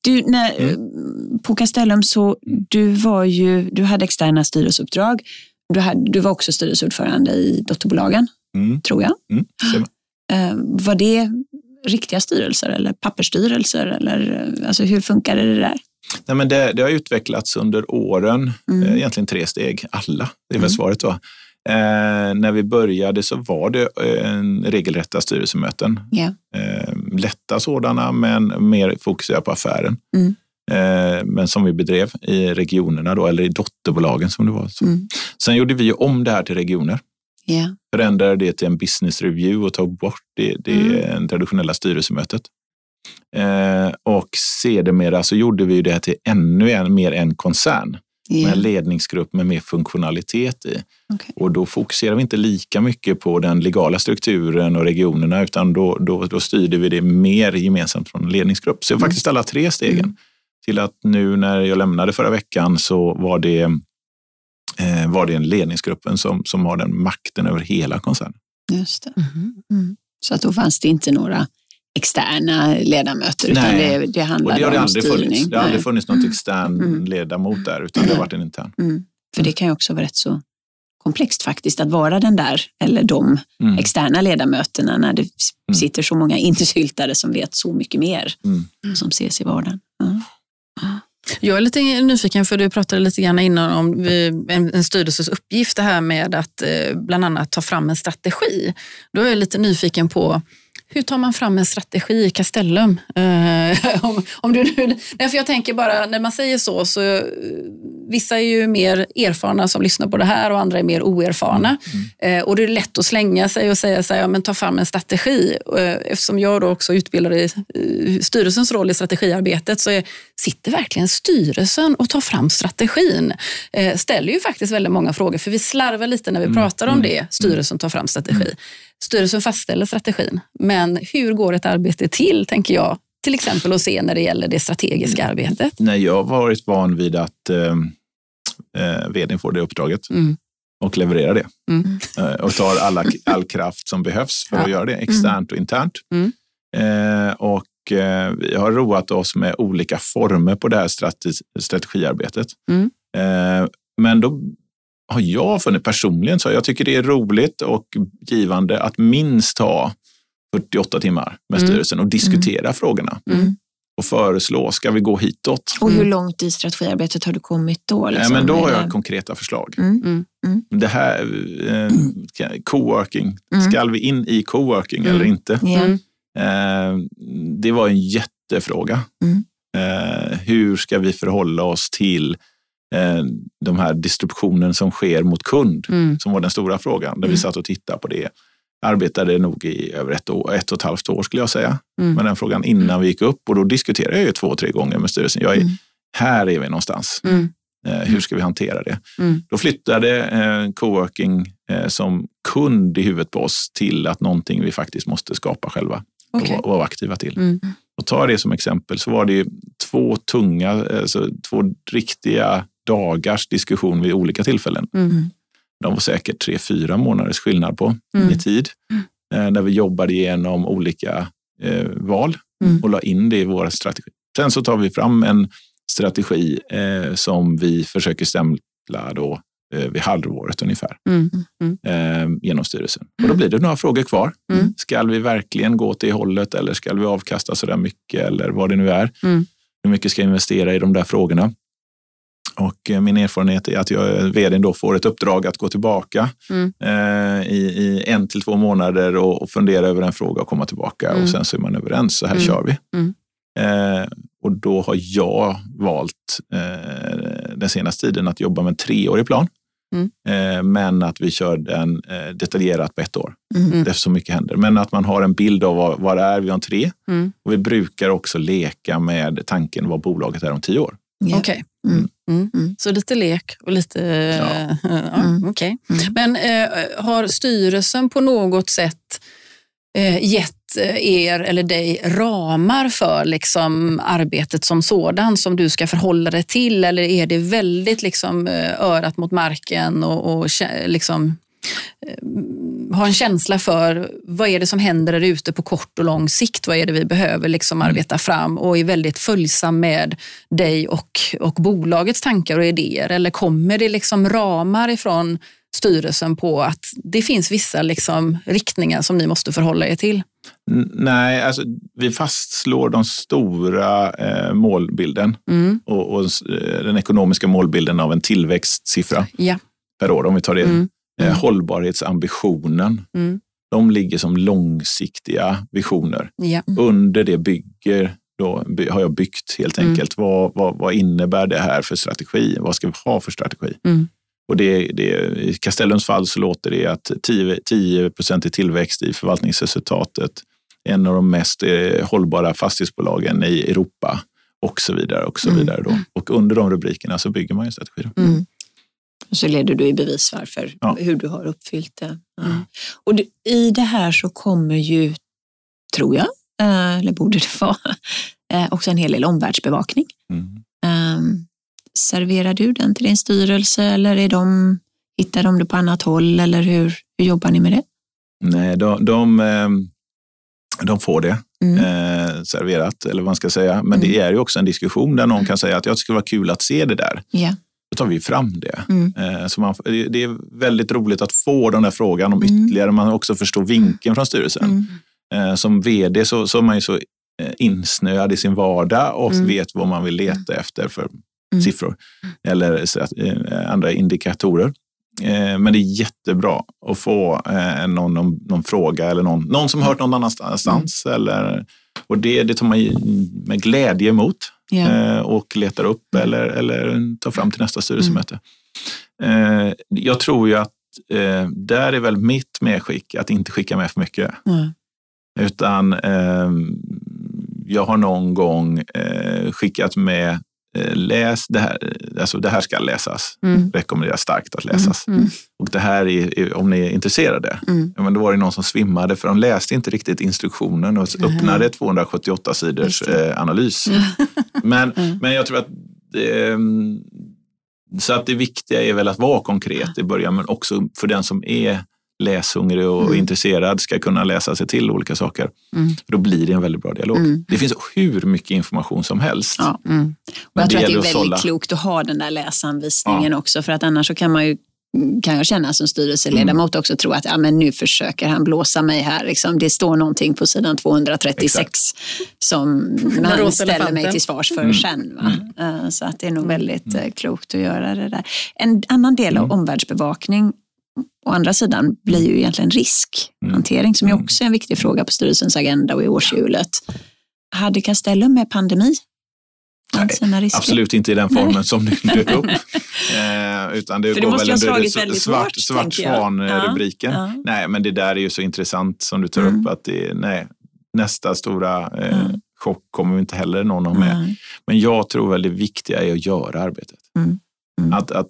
Du, när, mm. På Castellum så du var ju, du hade externa styrelseuppdrag. Du, hade, du var också styrelseordförande i dotterbolagen, mm. tror jag. Eh, var det riktiga styrelser eller pappersstyrelser? Eller, alltså, hur funkar det där? Nej, men det, det har utvecklats under åren, mm. eh, egentligen tre steg, alla. Det är väl mm. svaret då. Eh, när vi började så var det eh, regelrätta styrelsemöten. Yeah. Eh, lätta sådana, men mer fokuserade på affären. Mm. Eh, men som vi bedrev i regionerna, då, eller i dotterbolagen som det var. Så. Mm. Sen gjorde vi om det här till regioner. Yeah. Förändrade det till en business review och tog bort det, det mm. traditionella styrelsemötet. Eh, och sedermera så gjorde vi det till ännu en, mer en koncern yeah. med en ledningsgrupp med mer funktionalitet i. Okay. Och då fokuserar vi inte lika mycket på den legala strukturen och regionerna utan då, då, då styrde vi det mer gemensamt från en ledningsgrupp. Så mm. faktiskt alla tre stegen. Mm. Till att nu när jag lämnade förra veckan så var det eh, var det en ledningsgruppen som, som har den makten över hela koncernen. Just det. Mm. Mm. Så att då fanns det inte några externa ledamöter utan Nej. det, det handlade och det har om aldrig styrning. Funnits. Det har aldrig funnits något extern mm. ledamot där utan det har varit en intern. Mm. För det kan ju också vara rätt så komplext faktiskt att vara den där eller de mm. externa ledamöterna när det mm. sitter så många insyltade som vet så mycket mer som ses i vardagen. Ja. Jag är lite nyfiken, för du pratade lite grann innan om eh, en, styrelses uppgift, det här med att eh, bland annat ta fram en strategi. Då är jag lite nyfiken på hur tar man fram en strategi i Castellum? Uh, om, om du, nej, för jag tänker bara, när man säger så, så uh, vissa är ju mer erfarna som lyssnar på det här och andra är mer oerfarna. Mm. Uh, och det är lätt att slänga sig och säga så här, ja, men ta fram en strategi. eftersom jag då också utbildar i styrelsens roll i strategiarbetet så är, sitter verkligen styrelsen och tar fram strategin? ställer ju faktiskt väldigt många frågor, för vi slarvar lite när vi mm. pratar om mm. det. Styrelsen tar fram strategi. Mm. Styrelsen fastställer strategin, men hur går ett arbete till, tänker jag, till exempel att se när det gäller det strategiska arbetet? Nej, jag har varit van vid att eh, eh vdn får det uppdraget mm. och levererar det. Mm. Eh, och tar alla, all kraft som behövs för ja. att göra det, externt och internt. Mm. Eh, och eh, vi har roat oss med olika former på det här strategi, strategiarbetet. Mm. Eh, men då har jag funnit personligen så jag tycker det är roligt och givande att minst ha 48 timmar med mm. styrelsen och diskutera mm. frågorna. Mm. Och föreslå, ska vi gå hitåt? Och hur långt i strategiarbetet har du kommit då? Liksom? men då har jag konkreta förslag. Mm. Mm. Det här, eh, coworking, ska vi in i coworking eller inte? Eh, det var en jättefråga. Eh, hur ska vi förhålla oss till Eh, de här distributionen som sker mot kund, mm. som var den stora frågan, där vi mm. satt och tittade på det. Arbetade nog i över ett, år, ett och ett halvt år skulle jag säga, mm. med den frågan innan vi gick upp och då diskuterade jag ju två, tre gånger med styrelsen. Jag är, mm. Här är vi någonstans. Mm. Eh, hur ska vi hantera det? Mm. Då flyttade eh, coworking eh, som kund i huvudet på oss till att någonting vi faktiskt måste skapa själva okay. och, och vara aktiva till. Mm. Och ta det som exempel så var det två tunga, alltså två riktiga dagars diskussion vid olika tillfällen. Mm. De var säkert tre, fyra månaders skillnad på mm. i tid. Mm. När vi jobbade igenom olika eh, val mm. och la in det i våra strategi. Sen så tar vi fram en strategi eh, som vi försöker stämpla då, eh, vid halvåret ungefär mm. Mm. Eh, genom styrelsen. Och då blir det några frågor kvar. Mm. Ska vi verkligen gå till hållet eller ska vi avkasta så där mycket eller vad det nu är? Hur mycket ska jag investera i de där frågorna? Och eh, min erfarenhet är att jag, vdn då får ett uppdrag att gå tillbaka mm. eh, i, i, en till två månader och, och, fundera över en fråga och komma tillbaka mm. och sen så är man överens. Så här mm. kör vi. Mm. Eh, och då har jag valt eh, den senaste tiden att jobba med en treårig plan. Mm. Eh, men att vi kör den eh, detaljerat på ett år. Mm. Det är så mycket händer. Men att man har en bild av vad, vad det är vi har tre. Mm. Och vi brukar också leka med tanken vad bolaget är om tio år. Yeah. Okay. Mm. Mm. Så lite lek och lite... Ja. ja mm. okay. Mm. Men eh, har styrelsen på något sätt eh, gett er eller dig ramar för liksom, arbetet som sådant som du ska förhålla dig till? Eller är det väldigt liksom, eh, örat mot marken och, och liksom, Eh, ha en känsla för vad är det som händer där ute på kort och lång sikt? Vad är det vi behöver liksom mm. arbeta fram och är väldigt följsam med dig och, och bolagets tankar och idéer? Eller kommer det liksom ramar ifrån styrelsen på att det finns vissa liksom riktningar som ni måste förhålla er till? Nej, alltså, vi fastslår de stora eh, målbilden mm. och, och, eh, den ekonomiska målbilden av en tillväxtsiffra ja. per år, om vi tar det mm. Eh, mm. hållbarhetsambitionen. Mm. De ligger som långsiktiga visioner. Ja. Under det bygger då har jag byggt helt mm. enkelt. Mm. Vad, vad, vad, innebär det här för strategi? Vad ska vi ha för strategi? Mm. Och det, det, I Castellums fall så låter det att 10, procent i tillväxt i förvaltningsresultatet, en av de mest eh, hållbara fastighetsbolagen i Europa och så vidare. Och så mm. vidare då. Och under de rubrikerna så bygger man en strategi. Mm. Och så leder du i bevis varför, ja. hur du har uppfyllt det. Ja. Mm. Och det, i det här så kommer ju, tror jag, eh, eller borde det vara, eh, också en hel del omvärldsbevakning. Mm. Um, serverar du den till din styrelse eller är de, hittar de det på annat håll eller hur, hur jobbar ni med det? Nej, de, de, ehm, de får det mm. eh, serverat, eller vad man ska säga. Men mm. det är ju också en diskussion där någon kan säga att jag skulle vara kul att se det där. Yeah. Då tar vi fram det. Mm. Eh, så man, det är väldigt roligt att få den där frågan om mm. ytterligare. Man också förstår vinkeln från styrelsen. Mm. Eh, som vd så, så är man ju så eh, insnöad i sin vardag och Mm. vet vad man vill leta efter för siffror eller andra indikatorer. Men det är jättebra att få någon, någon, någon fråga eller någon, någon som hört någon annanstans. Eller, och det, det tar man med glädje emot Eh, och letar upp eller, eller tar fram till nästa styrelsemöte. Eh, Jag tror ju att eh, där är väl mitt medskick att inte skicka med för mycket. Ja. Utan eh, jag har någon gång eh, skickat med läs det här, alltså det här ska läsas. Mm. Rekommenderar starkt att läsas. Mm. Och det här är, om ni är intresserade. Mm. Ja, men då var det någon som svimmade för de läste inte riktigt instruktionen och öppnade 278 sidors eh, analys. Men, men jag tror att det, så att det viktiga är väl att vara konkret i början men också för den som är läshungrig och Mm. intresserad ska kunna läsa sig till olika saker. Mm. För då blir det en väldigt bra dialog. Mm. Det finns hur mycket information som helst. Ja. Mm. Och jag tror att det är väldigt sålla. klokt att ha den där läsanvisningen också för att annars så kan man ju kan jag känna som styrelseledamot Mm. också tro att ja, men nu försöker han blåsa mig här. Liksom. Det står någonting på sidan 236 som Den han ställer mig till svars för Mm. sen. Va? Eh, Så att det är nog väldigt eh, klokt att göra det där. En annan del Mm. av omvärldsbevakning å andra sidan blir ju egentligen riskhantering som är Mm. också en viktig fråga på styrelsens agenda och i årshjulet. Hade Castellum med pandemi? Nej? Absolut inte i den formen som du dök upp. Eh, utan det För det går måste väl ju under det svart, svart svan-rubriken. Ja, ja. Nej, men det där är ju så intressant som du tar Mm. upp. att det, nej, Nästa stora eh, Mm. chock kommer vi inte heller någon ha med. Nej. Men jag tror väl det viktiga är att göra arbetet. Mm. Mm. Att, att,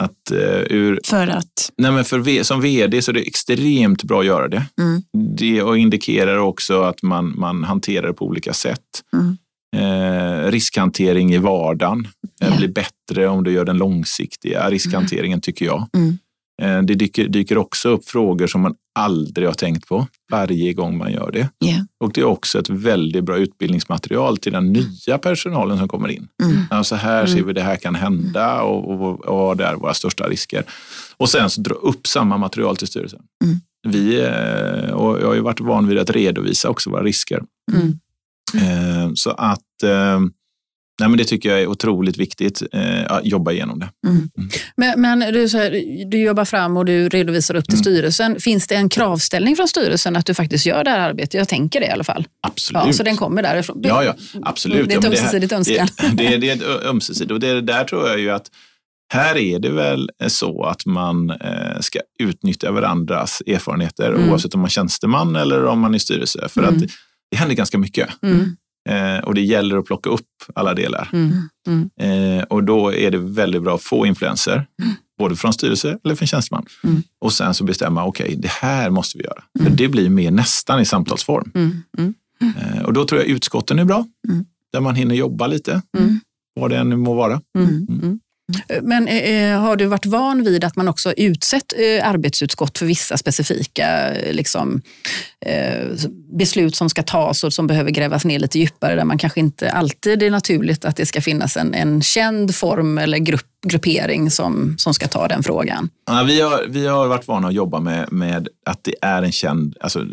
att uh, ur, För att... nej men för, som vd så är det extremt bra att göra det. Mm. Det och indikerar också att man, man hanterar det på olika sätt. Mm. Eh, riskhantering i vardagen Ja. blir bättre om du gör den långsiktiga riskhanteringen tycker jag. Mm. Eh, det dyker, dyker också upp frågor som man aldrig har tänkt på varje gång man gör det. Ja. Och det är också ett väldigt bra utbildningsmaterial till den nya personalen som kommer in. Mm. Alltså här Mm. ser vi det här kan hända och, och, och vad är våra största risker. Och sen så dra upp samma material till styrelsen. Mm. Vi, eh, och jag har ju varit van vid att redovisa också våra risker. Mm. Eh, Så att nej men det tycker jag är otroligt viktigt, eh, att jobba igenom det. Men, men du, här, du jobbar fram och du redovisar upp till Mm. styrelsen. Finns det en kravställning från styrelsen att du faktiskt gör det här arbetet? Jag tänker det i alla fall. Absolut. Ja, så den kommer därifrån. Ja, ja, absolut. Det är Ja, ett ömsesidigt önskan. Det, det, det är ett ömsesidigt och det där tror jag ju att här är det väl så att man eh, ska utnyttja varandras erfarenheter Mm. oavsett om man är tjänsteman eller om man är styrelse. För Mm. att det, det händer ganska mycket Mm. Eh, och det gäller att plocka upp alla delar. Mm. Mm. Eh, och då är det väldigt bra att få influenser, både från styrelse eller från tjänsteman. Mm. Och sen så bestämma, okej, det här måste vi göra. Mm. För det blir mer nästan i samtalsform. Mm. Mm. Eh, och då tror jag utskotten är bra, Mm. där man hinner jobba lite, Mm. vad det än må vara. Mm. Men eh, eh, har du varit van vid att man också utsett eh, arbetsutskott för vissa specifika eh, liksom, eh, beslut som ska tas och som behöver grävas ner lite djupare där man kanske inte alltid är naturligt att det ska finnas en, en känd form eller grupp, gruppering som, som ska ta den frågan? Ja, vi, har, vi har varit vana att jobba med, med att det är en känd, alltså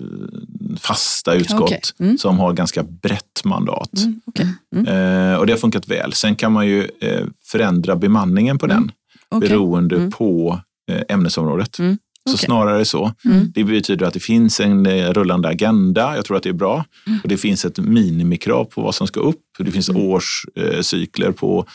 fasta utskott Okej. Mm. som har ganska brett mandat. Mm. okej. Mm. Eh, och det har funkat väl. Sen kan man ju eh, förändra bemanningen på den Okej. beroende Mm. på eh, ämnesområdet. Mm. Så snarare så. Mm. Det betyder att det finns en eh, rullande agenda. Jag tror att det är bra. Mm. Och det finns ett minimikrav på vad som ska upp. Det finns årscykler på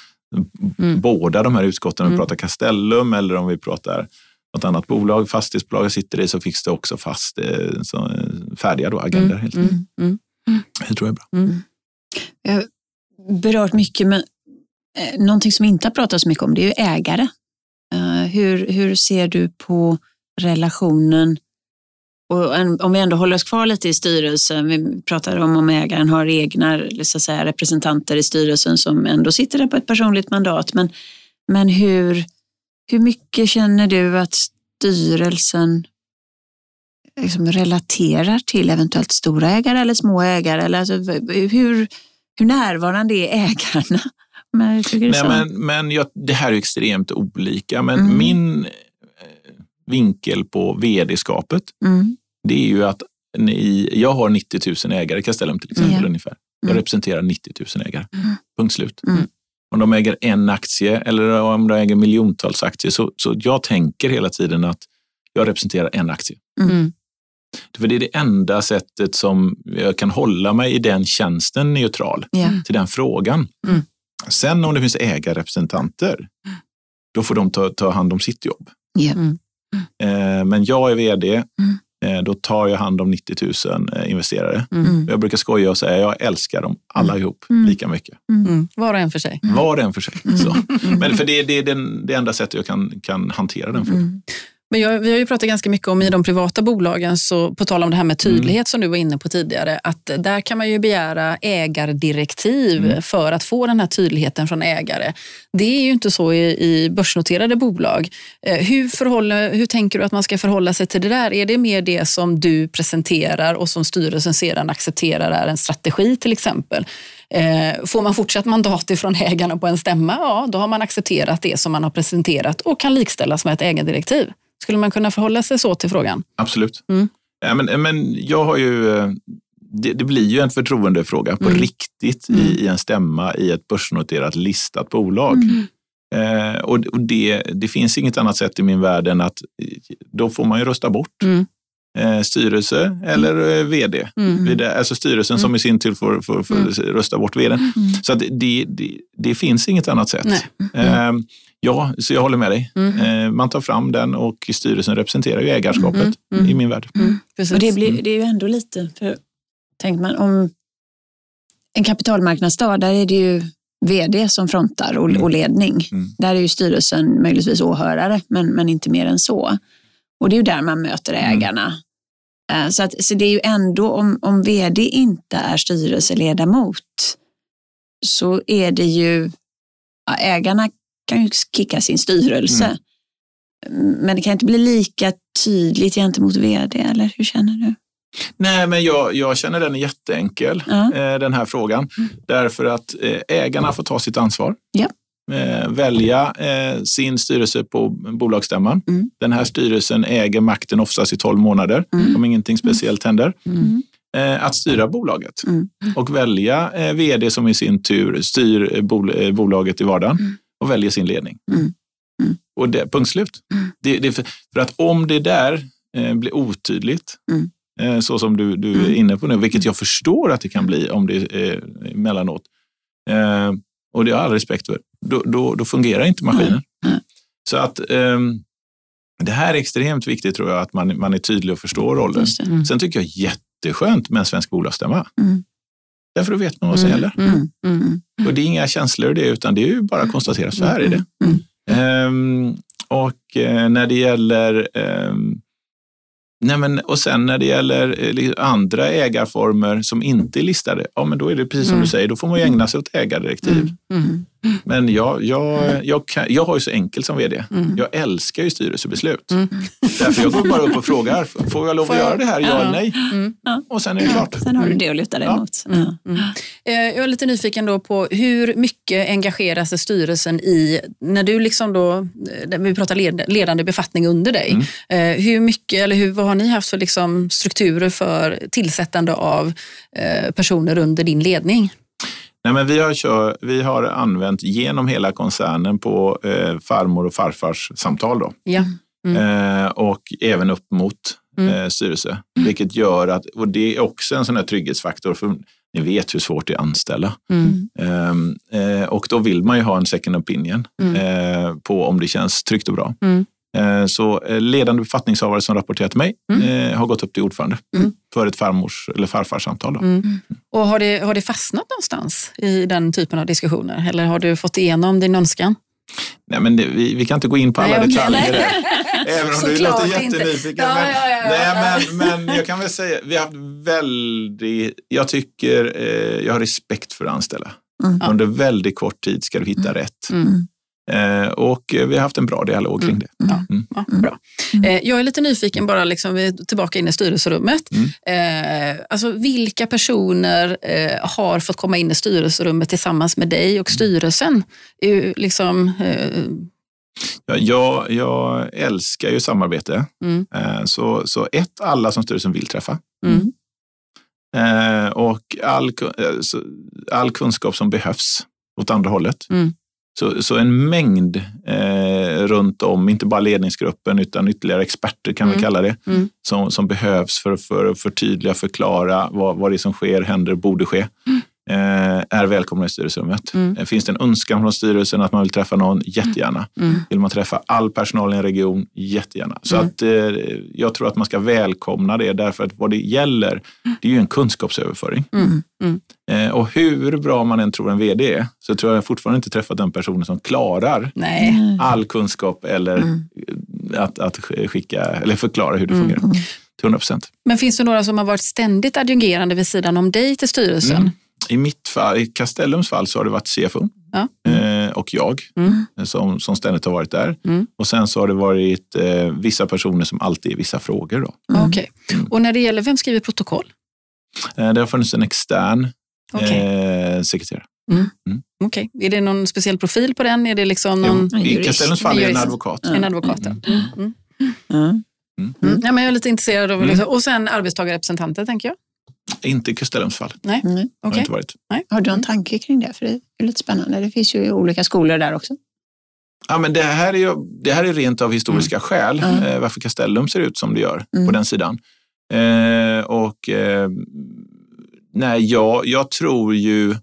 Mm. båda de här utskotten. Om vi Mm. pratar Castellum eller om vi pratar något annat bolag, fastighetsbolag jag sitter i, så finns det också fast eh, så, eh, färdiga då, agender. Helt enkelt. Mm. Mm. Det tror jag är bra. Jag har berört mycket, men eh, någonting som vi inte har pratat så mycket om det är ju ägare. Hur, hur ser du på relationen? Och en, om vi ändå håller oss kvar lite i styrelsen, vi pratar om om ägaren har egna så att säga, representanter i styrelsen som ändå sitter där på ett personligt mandat. Men, men hur, hur mycket känner du att styrelsen liksom relaterar till eventuellt stora ägare eller små ägare? Eller alltså, hur, hur närvarande är ägarna? Men, Nej, men men jag, det här är extremt olika. Men Mm. min vinkel på vd-skapet, Mm, det är ju att ni, jag har 90 000 ägare i Castellum till exempel Ja. ungefär. Jag Mm. representerar 90 000 ägare. Mm. Punkt slut. Mm. Om de äger en aktie eller om de äger miljontals aktier så, så jag tänker hela tiden att jag representerar en aktie. Mm. För det är det enda sättet som jag kan hålla mig i den tjänsten neutral Ja. till den frågan. Mm. Sen om det finns ägarrepresentanter, då får de ta, ta hand om sitt jobb. Ja. Mm. Eh, men jag är vd, eh, då tar jag hand om 90 000 eh, investerare. Mm. Jag brukar skoja och säga jag älskar dem alla ihop Mm. lika mycket. Mm. Var och en för sig. Var och en för sig. Mm. Så. Men för det, det är den, det enda sättet jag kan, kan hantera den frågan. Mm. Men jag, vi har ju pratat ganska mycket om i de privata bolagen, så på tal om det här med tydlighet som du var inne på tidigare, att där kan man ju begära ägardirektiv Mm. för att få den här tydligheten från ägare. Det är ju inte så i, i börsnoterade bolag. Eh, Hur, förhåller, hur tänker du att man ska förhålla sig till det där? Är det mer det som du presenterar och som styrelsen sedan accepterar är en strategi till exempel? Eh, Får man fortsatt mandat ifrån ägarna på en stämma, ja då har man accepterat det som man har presenterat och kan likställas med ett ägardirektiv. Skulle man kunna förhålla sig så till frågan? Absolut. Mm. Ja, men, men jag har ju, eh, det, det blir ju en förtroendefråga på Mm. riktigt Mm. i, i en stämma i ett börsnoterat listat bolag. Mm. Eh, och och det, det finns inget annat sätt i min värld än att eh, då får man ju rösta bort Mm. eh, styrelse eller eh, vd. Mm. Det- Alltså styrelsen som i sin tur får, får, får Mm. rösta bort vdn. Mm. Så det, det, det finns inget annat sätt. Eh, ja, så jag håller med dig. Mm. Man tar fram den och styrelsen representerar ju ägarskapet Mm. Mm. i min värld. Mm. Precis. Och det, blir, det är ju ändå lite, för tänker man om en kapitalmarknadsdag, där är det ju vd som frontar och, Mm. och ledning. Mm. Där är ju styrelsen möjligtvis åhörare, men, men inte mer än så. Och det är ju där man möter Mm. ägarna. Eh, Så, att, så det är ju ändå, om, om vd inte är styrelseledamot, så är det ju, ja, ägarna kan ju kicka sin styrelse. Mm. Men det kan inte bli lika tydligt gentemot vd, eller hur känner du? Nej, men jag, jag känner den är jätteenkel, Ja. eh, den här frågan. Därför att eh, ägarna får ta sitt ansvar. Ja. Eh, välja sin styrelse på bolagsstämman. Mm. Den här styrelsen äger makten oftast i 12 månader Mm. om ingenting speciellt händer. Mm. Att styra bolaget Mm. och välja vd som i sin tur styr bol, bolaget i vardagen Mm. Och väljer sin ledning. Mm. Mm. Och det, punkt slut. Mm. Det, det, är för, att om det där eh, blir otydligt, Mm. eh, så som du, du är Mm. inne på nu, vilket jag förstår att det kan bli om det är eh, emellanåt, eh, och det har jag all respekt för, då, då, då fungerar inte maskinen. Så att ehm, det här är extremt viktigt tror jag, att man, man är tydlig och förstår rollen. Det. Sen tycker jag jätteskönt med en svensk bolagsstämma. Mm. Därför då vet man vad som gäller. Mm. Mm. Mm. Och det är inga känslor det, utan det är ju bara att konstatera, så här är det. Mm. Ehm, och eh, när det gäller ehm, Nej, men, och sen när det gäller eh, andra ägarformer som inte är listade, ja men då är det precis som Mm. du säger, då får man ju ägna sig åt ägardirektiv. Mm. Men jag, jag, jag, kan, jag har ju så enkelt som vd. Mm. Jag älskar ju styrelsebeslut. Mm. Därför jag går bara upp och frågar, får jag lov att göra det här, ja Ja. eller nej? Mm. Och sen är det klart. Sen har du det att luta dig Ja. mot. Mm. Mm. Eh, Jag är lite nyfiken då på hur mycket engagerar sig styrelsen i, när du liksom då, eh, vi pratar led, ledande befattning under dig, Mm. eh, hur mycket eller hur, vad har ni haft för liksom strukturer för tillsättande av personer under din ledning? Nej, men vi, har kör, vi har använt genom hela koncernen på eh, farmor och farfars samtal. Då. Ja. Mm. Eh, och även upp mot Mm. eh, styrelse. Vilket gör att, och det är också en sån här trygghetsfaktor, för ni vet hur svårt det är att anställa. Mm. Ehm, eh, och då vill man ju ha en second opinion Mm. eh, på om det känns tryggt och bra. Mm. Eh, så eh, ledande befattningshavare som rapporterar till mig Mm. eh, har gått upp till ordförande Mm. för ett farmors eller farfarsamtal. Mm. Och har det, har det fastnat någonstans i den typen av diskussioner? Eller har du fått igenom din önskan? Nej, men det, vi, vi kan inte gå in på alla Nej, detaljer. där. Även om du låter jättenyfiken. Ja, men, ja, ja, nej, men, men jag kan väl säga, vi har haft väldigt, jag tycker, eh, jag har respekt för att anställa. Mm. Under väldigt kort tid ska du hitta rätt. Mm. Eh, och vi har haft en bra dialog kring det. Ja, Mm. ja, bra. Eh, Jag är lite nyfiken, bara liksom, vi är tillbaka in i styrelserummet. Eh, alltså, vilka personer har fått komma in i styrelserummet tillsammans med dig och styrelsen? Liksom, Ja, jag, jag älskar ju samarbete. Mm. Så, så ett, alla som styrelsen vill träffa. mm, och all, all kunskap som behövs åt andra hållet. Mm. Så, så en mängd eh, runt om, inte bara ledningsgruppen utan ytterligare experter kan mm. vi kalla det, mm. som, som behövs för, för att förtydliga, förklara vad, vad det är som sker, händer, borde ske. Mm. Eh, är välkomna i styrelserummet. Mm. Eh, finns det en önskan från styrelsen att man vill träffa någon, jättegärna. Mm. Vill man träffa all personal i en region, jättegärna. Så mm. att, eh, jag tror att man ska välkomna det därför att vad det gäller, det är ju en kunskapsöverföring. Mm. Mm. Eh, och hur bra man än tror en vd är, så tror jag fortfarande inte träffat den personen som klarar Nej. all kunskap eller mm. att, att skicka eller förklara hur det fungerar. Till 100 procent. Men finns det några som har varit ständigt adjungerande vid sidan om dig till styrelsen? I mitt fall, i Castellums fall så har det varit CFO ja. eh, och jag mm. som, som ständigt har varit där. Mm. Och sen så har det varit eh, vissa personer som alltid är vissa frågor. Då. Mm. Okay. Och när det gäller, vem skriver protokoll? Eh, det har funnits en extern okay. eh, sekreterare. Mm. Mm. Okay. Är det någon speciell profil på den? Är det liksom någon... Jo, I Castellums fall är det en advokat. En advokat, mm. Mm. Mm. Ja, men jag är lite intresserad av... Liksom. Och sen arbetstagarrepresentanter, tänker jag. Inte i fall. Nej. Mm. Har, inte varit. Nej. Har du en tanke kring det? För det är lite spännande. Det finns ju olika skolor där också. Ja, men det, här är ju, det här är rent av historiska mm. skäl mm. Eh, varför Castellum ser ut som det gör mm. på den sidan. Eh, och eh, nej, jag, jag tror ju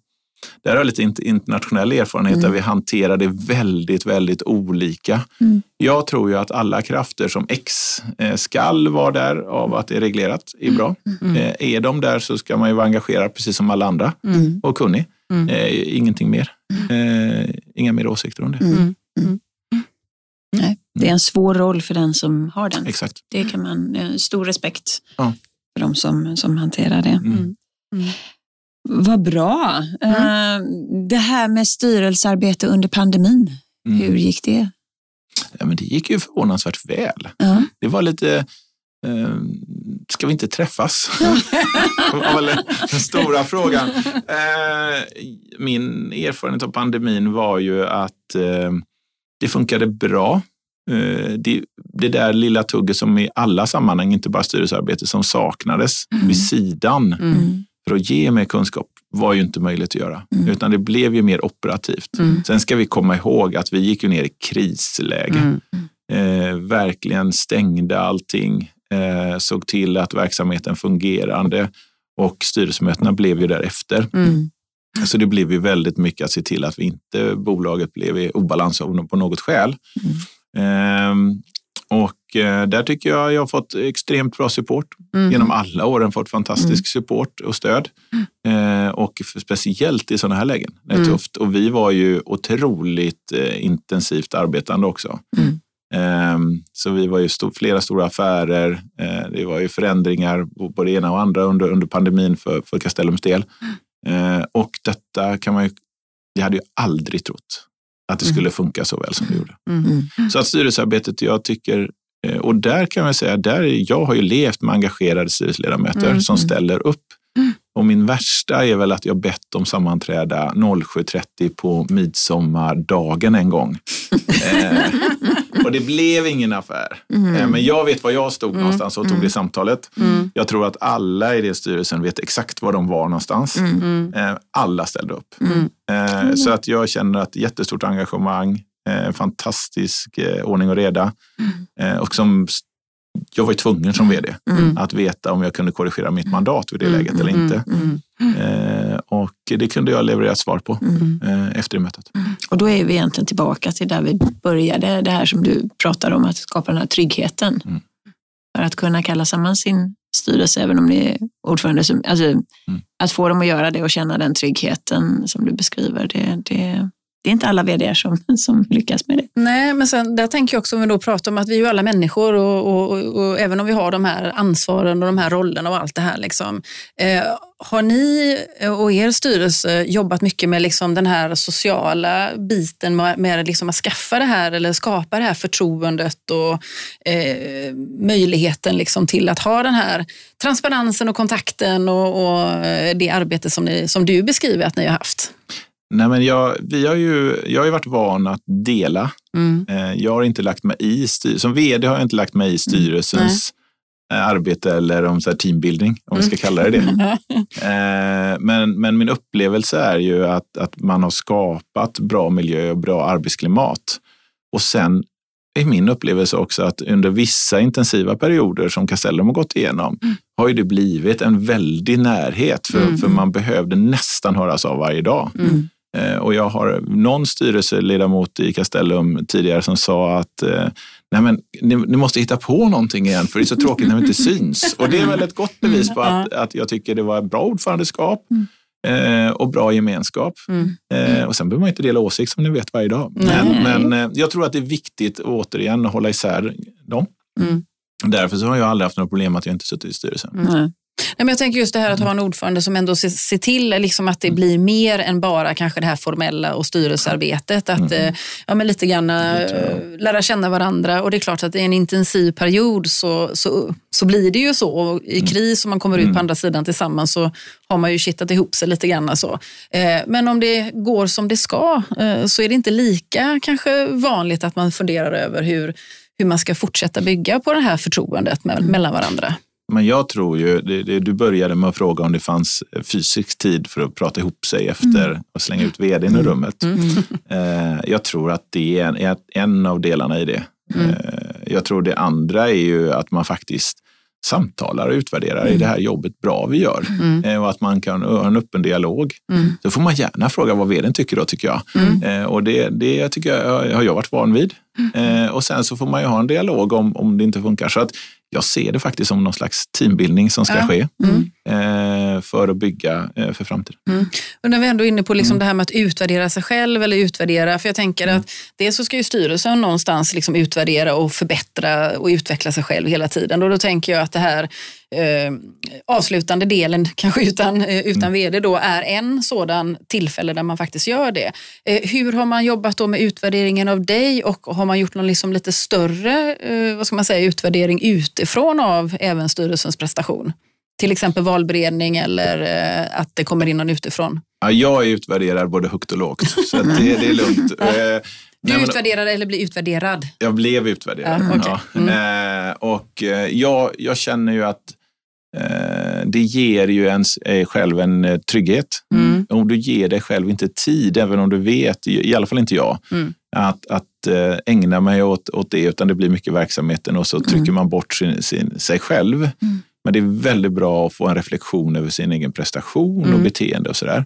där har jag lite internationell erfarenhet mm. där vi hanterar det väldigt, väldigt olika. Mm. Jag tror ju att alla krafter som X eh, skall vara där av att det är reglerat är bra. Mm. Eh, är de där så ska man ju vara engagerad precis som alla andra mm. och kunnig. Mm. Eh, ingenting mer. Eh, inga mer åsikter om det. Mm. Nej, det är en svår roll för den som har den. Exakt. Det kan man, stor respekt ja. för de som, som hanterar det. Vad bra. Mm. Uh, det här med styrelsearbete under pandemin, mm. hur gick det? Ja, men det gick ju förvånansvärt väl. Uh. Det var lite, uh, ska vi inte träffas? det var väl den stora frågan. Uh, min erfarenhet av pandemin var ju att det funkade bra. Det, det, där lilla tugget som i alla sammanhang, inte bara styrelsearbete, som saknades mm. vid sidan. Mm för att ge mer kunskap var ju inte möjligt att göra, mm. utan det blev ju mer operativt. Mm. Sen ska vi komma ihåg att vi gick ju ner i krisläge. Mm. Eh, verkligen stängde allting, eh, såg till att verksamheten fungerade och styrelsemötena blev ju därefter. Mm. Så det blev ju väldigt mycket att se till att vi inte, bolaget blev i obalans på något skäl. Eh, och eh, där tycker jag jag har fått extremt bra support. Mm. Genom alla åren fått fantastisk mm. support och stöd. Mm. Eh, och speciellt i sådana här lägen. Det är mm. tufft. Och vi var ju otroligt eh, intensivt arbetande också. Mm. Ehm, så vi var ju st flera stora affärer. Det var ju förändringar på det ena och andra under, under pandemin för, för Castellums del. Och detta kan man ju, jag hade ju aldrig trott att det skulle funka så väl som det gjorde. Mm. Så att styrelsearbetet, jag tycker, eh, och där kan man säga, där jag har ju levt med engagerade styrelseledamöter mm. som ställer upp. Och min värsta är väl att jag bett dem sammanträda 07.30 på midsommardagen en gång. eh, och det blev ingen affär. Mm. Eh, men jag vet var jag stod mm. någonstans och tog det samtalet. Mm. Jag tror att alla i den styrelsen vet exakt var de var någonstans. Mm. Eh, alla ställde upp. Mm. Eh, så att jag känner ett jättestort engagemang, eh, fantastisk eh, ordning och reda. och som jag var ju tvungen som vd mm. att veta om jag kunde korrigera mitt mandat vid det mm. läget eller mm. inte. Mm. Eh, och det kunde jag leverera svar på mm. eh, efter det mötet. Och då är vi egentligen tillbaka till där vi började, det här som du pratar om, att skapa den här tryggheten. För att kunna kalla samman sin styrelse, även om det är ordförande, som, alltså, att få dem att göra det och känna den tryggheten som du beskriver, det, det det är inte alla vd som, som lyckas med det. Nej, men sen, där tänker jag också om vi då pratar om att vi är ju alla människor och, och, och, och, även om vi har de här ansvaren och de här rollerna och allt det här. Liksom, eh, har ni och er styrelse jobbat mycket med liksom den här sociala biten med, med liksom att skaffa det här eller skapa det här förtroendet och eh, möjligheten liksom till att ha den här transparensen och kontakten och, och eh, det arbete som, ni, som du beskriver att ni har haft? Nej, men jag, vi har ju, jag har ju varit van att dela. Mm. Eh, jag har inte lagt mig i som vd har jag inte lagt mig i mm. styrelsens arbete eller om så här teambuilding, om vi ska kalla det det. Eh, men, men min upplevelse är ju att, att man har skapat bra miljö och bra arbetsklimat. Och sen är min upplevelse också att under vissa intensiva perioder som Castellum har gått igenom mm. har ju det blivit en väldig närhet för, mm. för man behövde nästan höras av varje dag. Mm. Eh, och jag har någon styrelseledamot i Castellum tidigare som sa att eh, Nej, men, ni, ni, måste hitta på någonting igen för det är så tråkigt när vi inte syns. Och det är väl ett gott bevis på att, att jag tycker det var ett bra ordförandeskap. Mm. Eh, och bra gemenskap. Mm. Eh, och sen behöver man inte dela åsikt som ni vet varje dag. Men, men eh, jag tror att det är viktigt återigen att hålla isär dem. Mm. Därför så har jag aldrig haft några problem att jag inte suttit i styrelsen. Mm. Nej, men jag tänker just det här att ha en ordförande som ändå ser, ser till liksom att det mm. blir mer än bara kanske det här formella och styrelsearbetet. Att mm. Eh, ja, men lite grann äh, lära känna varandra. Och det är klart att i en intensiv period så, så, så blir det ju så. Och I mm. kris och man kommer ut på mm. andra sidan tillsammans så har man ju kittat ihop sig lite grann. Så. Eh, men om det går som det ska eh, så är det inte lika kanske vanligt att man funderar över hur, hur man ska fortsätta bygga på det här förtroendet mellan varandra. Men jag tror ju, det, det, du började med att fråga om det fanns fysisk tid för att prata ihop sig efter mm. och slänga ut vdn i mm. rummet. Mm. Eh, jag tror att det är en, en av delarna i det. Mm. Eh, jag tror det andra är ju att man faktiskt samtalar och utvärderar, mm. är det här jobbet bra vi gör? Mm. Eh, och att man kan ha en öppen dialog. Mm. Då får man gärna fråga vad vdn tycker då, tycker jag. Mm. Eh, och det, det tycker jag, har jag varit van vid. Mm. Eh, och sen så får man ju ha en dialog om, om det inte funkar. Så att jag ser det faktiskt som någon slags teambildning som ska ja. ske mm. eh, för att bygga eh, för framtiden. Mm. Och när vi ändå är inne på liksom mm. det här med att utvärdera sig själv eller utvärdera, för jag tänker mm. att dels så ska ju styrelsen någonstans liksom utvärdera och förbättra och utveckla sig själv hela tiden. Och då tänker jag att det här eh, avslutande delen, kanske utan, eh, utan mm. vd, då, är en sådan tillfälle där man faktiskt gör det. Eh, hur har man jobbat då med utvärderingen av dig och har man gjort någon liksom lite större vad ska man säga, utvärdering utifrån av även styrelsens prestation? Till exempel valberedning eller att det kommer in någon utifrån? Ja, jag utvärderar både högt och lågt, så det, det, är lugnt. Du Nej, utvärderade eller blir utvärderad? Jag blev utvärderad. Ja, okay. Mm. Och jag, jag känner ju att det ger ju ens eh, själv en eh, trygghet. Mm. Om du ger dig själv inte tid, även om du vet, i alla fall inte jag, mm. att, att ägna mig åt, åt det, utan det blir mycket verksamheten och så mm. trycker man bort sin, sin, sig själv. Mm. Men det är väldigt bra att få en reflektion över sin egen prestation och mm. beteende och sådär.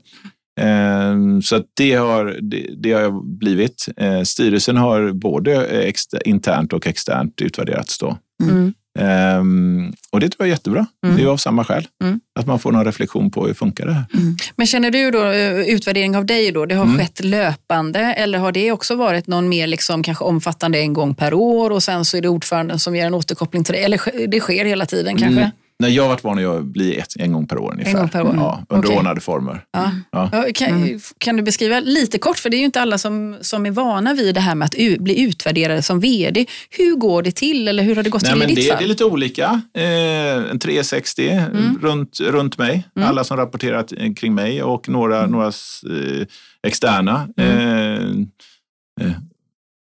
Så det har, det, det har blivit. Styrelsen har både internt och externt utvärderats. Då. Mm. Um, och det tror jag är jättebra. Mm. Det är av samma skäl. Mm. Att man får någon reflektion på hur funkar det här. Mm. Men känner du då eh, utvärdering av dig då, det har mm. skett löpande eller har det också varit någon mer liksom, kanske omfattande en gång per år och sen så är det ordföranden som ger en återkoppling till det? Eller det sker hela tiden kanske? Nej, jag har varit van att bli ett, en gång per år ungefär. En gång per år. Ja, under okay. ordnade former. Ja. Ja. Kan, mm. kan, du beskriva lite kort, för det är ju inte alla som, som är vana vid det här med att u, bli utvärderade som vd. Hur går det till eller hur har det gått Nej, till men i ditt det, fall? Det är lite olika. Eh, en 360 mm. runt, runt mig. Mm. Alla som rapporterat kring mig och några, mm. några eh, externa. Mm. Eh, eh,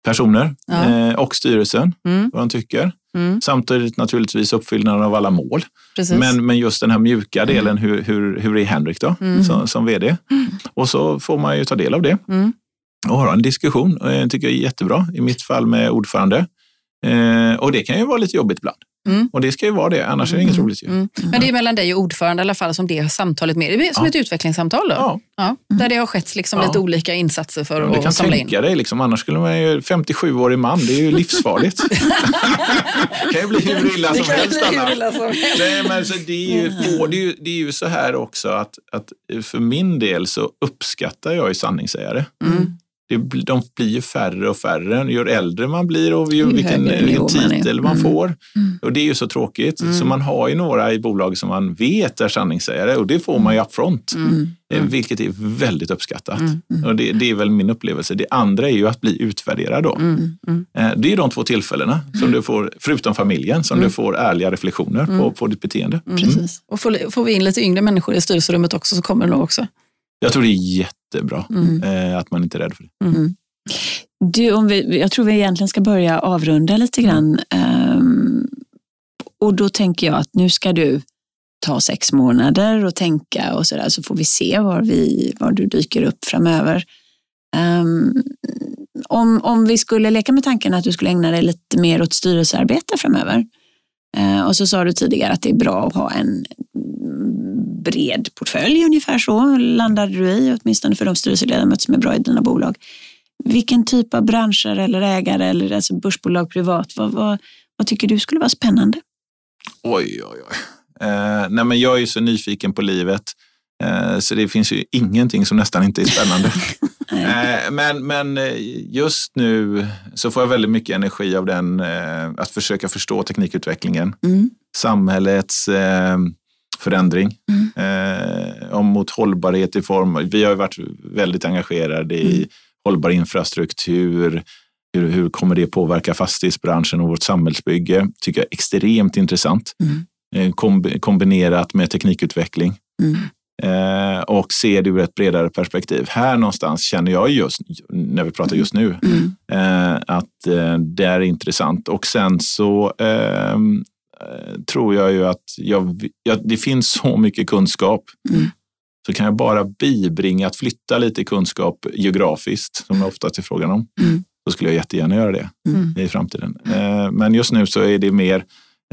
personer ja. eh, och styrelsen, mm. vad de tycker. Mm. Samtidigt naturligtvis uppfyllnaden av alla mål. Men, men just den här mjuka mm. delen, hur, hur, hur är Henrik då mm. som, som vd? Mm. Och så får man ju ta del av det mm. och ha en diskussion. Det tycker jag är jättebra, i mitt fall med ordförande. Eh, och det kan ju vara lite jobbigt ibland. Mm. Och det ska ju vara det, annars är det inget mm. roligt. Ju. Mm. Men det är mellan dig och ordförande i alla fall som det samtalet med. Det är som ja. ett utvecklingssamtal då? Ja. ja. Där det har skett liksom ja. lite olika insatser för ja, att samla in. Du kan tänka dig, liksom, annars skulle man ju, 57-årig man, det är ju livsfarligt. det kan ju bli hur illa som helst annars. Nej, men så det, är ju, det, är ju, det är ju så här också att, att för min del så uppskattar jag ju sanningssägare. Mm det, de blir ju färre och färre ju äldre man blir och ju, vilken, vilken titel man, mm. får. Mm. Och det är ju så tråkigt. Mm. Så man har ju några i bolaget som man vet är sanningssägare och det får man ju upfront. Mm. Eh, mm. Vilket är väldigt uppskattat. Mm. Och det, det, är väl min upplevelse. Det andra är ju att bli utvärderad då. Eh, det är de två tillfällena, som du får, förutom familjen, som du får ärliga reflektioner på, på ditt beteende. Precis. Och får, får vi in lite yngre människor i styrelserummet också så kommer det nog också. Jag tror det är jättebra mm. eh, att man inte är rädd för det. Mm. Du, om vi, jag tror vi egentligen ska börja avrunda lite grann. Um, och då tänker jag att nu ska du ta sex månader och tänka och sådär så får vi se var, vi, var du dyker upp framöver. Um, om, om vi skulle leka med tanken att du skulle ägna dig lite mer åt styrelsearbete framöver. Uh, och så sa du tidigare att det är bra att ha en bred portfölj ungefär så landade du i, åtminstone för de styrelseledamöter som är bra i dina bolag. Vilken typ av branscher eller ägare eller alltså börsbolag privat, vad, vad, vad tycker du skulle vara spännande? Oj, oj, oj. Eh, nej men jag är så nyfiken på livet. Eh, så det finns ju ingenting som nästan inte är spännande. eh, men, men eh, just nu så får jag väldigt mycket energi av den, eh, att försöka förstå teknikutvecklingen. Mm. Samhällets förändring mm. om mot hållbarhet i form, vi har varit väldigt engagerade i mm. hållbar infrastruktur, hur, hur kommer det påverka fastighetsbranschen och vårt samhällsbygge? tycker jag är extremt intressant. Mm. Eh, kombinerat med teknikutveckling. Mm. Eh, och se det ur ett bredare perspektiv. Här någonstans känner jag just, när vi pratar just nu, mm. eh, att eh, det är intressant. Och sen så ehm, eh, tror jag ju att jag, jag, det finns så mycket kunskap. Mm. Så kan jag bara bibringa att flytta lite kunskap geografiskt, som det oftast är frågan om, mm. så skulle jag jättegärna göra det mm. i framtiden. Eh, men just nu så är det mer Eh,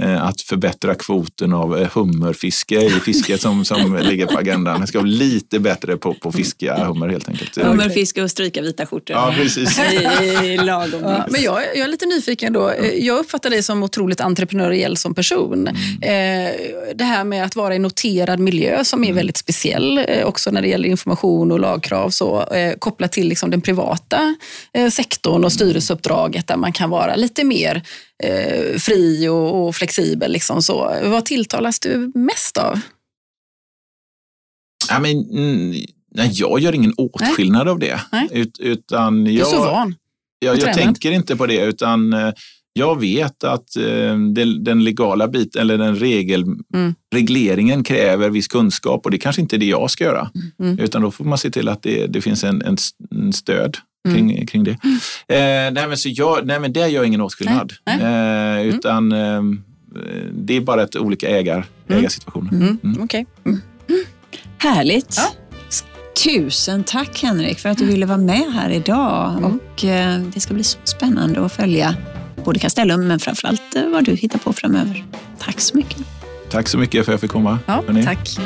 att förbättra kvoten av eh, hummerfiske i fisket som, som ligger på agendan. Det ska bli lite bättre på, på fiska hummer helt enkelt. Hummerfiske och stryka vita skjortor. Ja, precis. lagom ja, men jag, jag är lite nyfiken då. Eh, jag uppfattar dig som otroligt entreprenöriell som person. Mm. Det här med att vara i noterad miljö som är mm. väldigt speciell också när det gäller information och lagkrav så kopplat till liksom den privata sektorn och styrelseuppdraget där man kan vara lite mer eh, fri och, och, flexibel. Liksom så. Vad tilltalas du mest av? Ja, men, mm, nej, jag gör ingen åtskillnad nej. av det. Ut, utan jag, du är så van. Jag, jag tänker inte på det, utan eh, jag vet att eh, den legala biten, eller den regel, mm. regleringen kräver viss kunskap och det kanske inte är det jag ska göra. Mm. Utan då får man se till att det, det finns en, en stöd kring, mm. kring det. Eh, nej, men så jag, nej, men det gör ingen åtskillnad. Nej, nej. Eh, mm. utan eh, det är bara ett olika ägar, mm. ägarsituationer. Mm. Mm. Okay. Mm. Härligt. Ja. Tusen tack Henrik för att du ville vara med här idag. Och eh, Det ska bli så spännande att följa både Castellum men framförallt eh, vad du hittar på framöver. Tack så mycket. Tack så mycket för att jag fick komma. Ja, tack.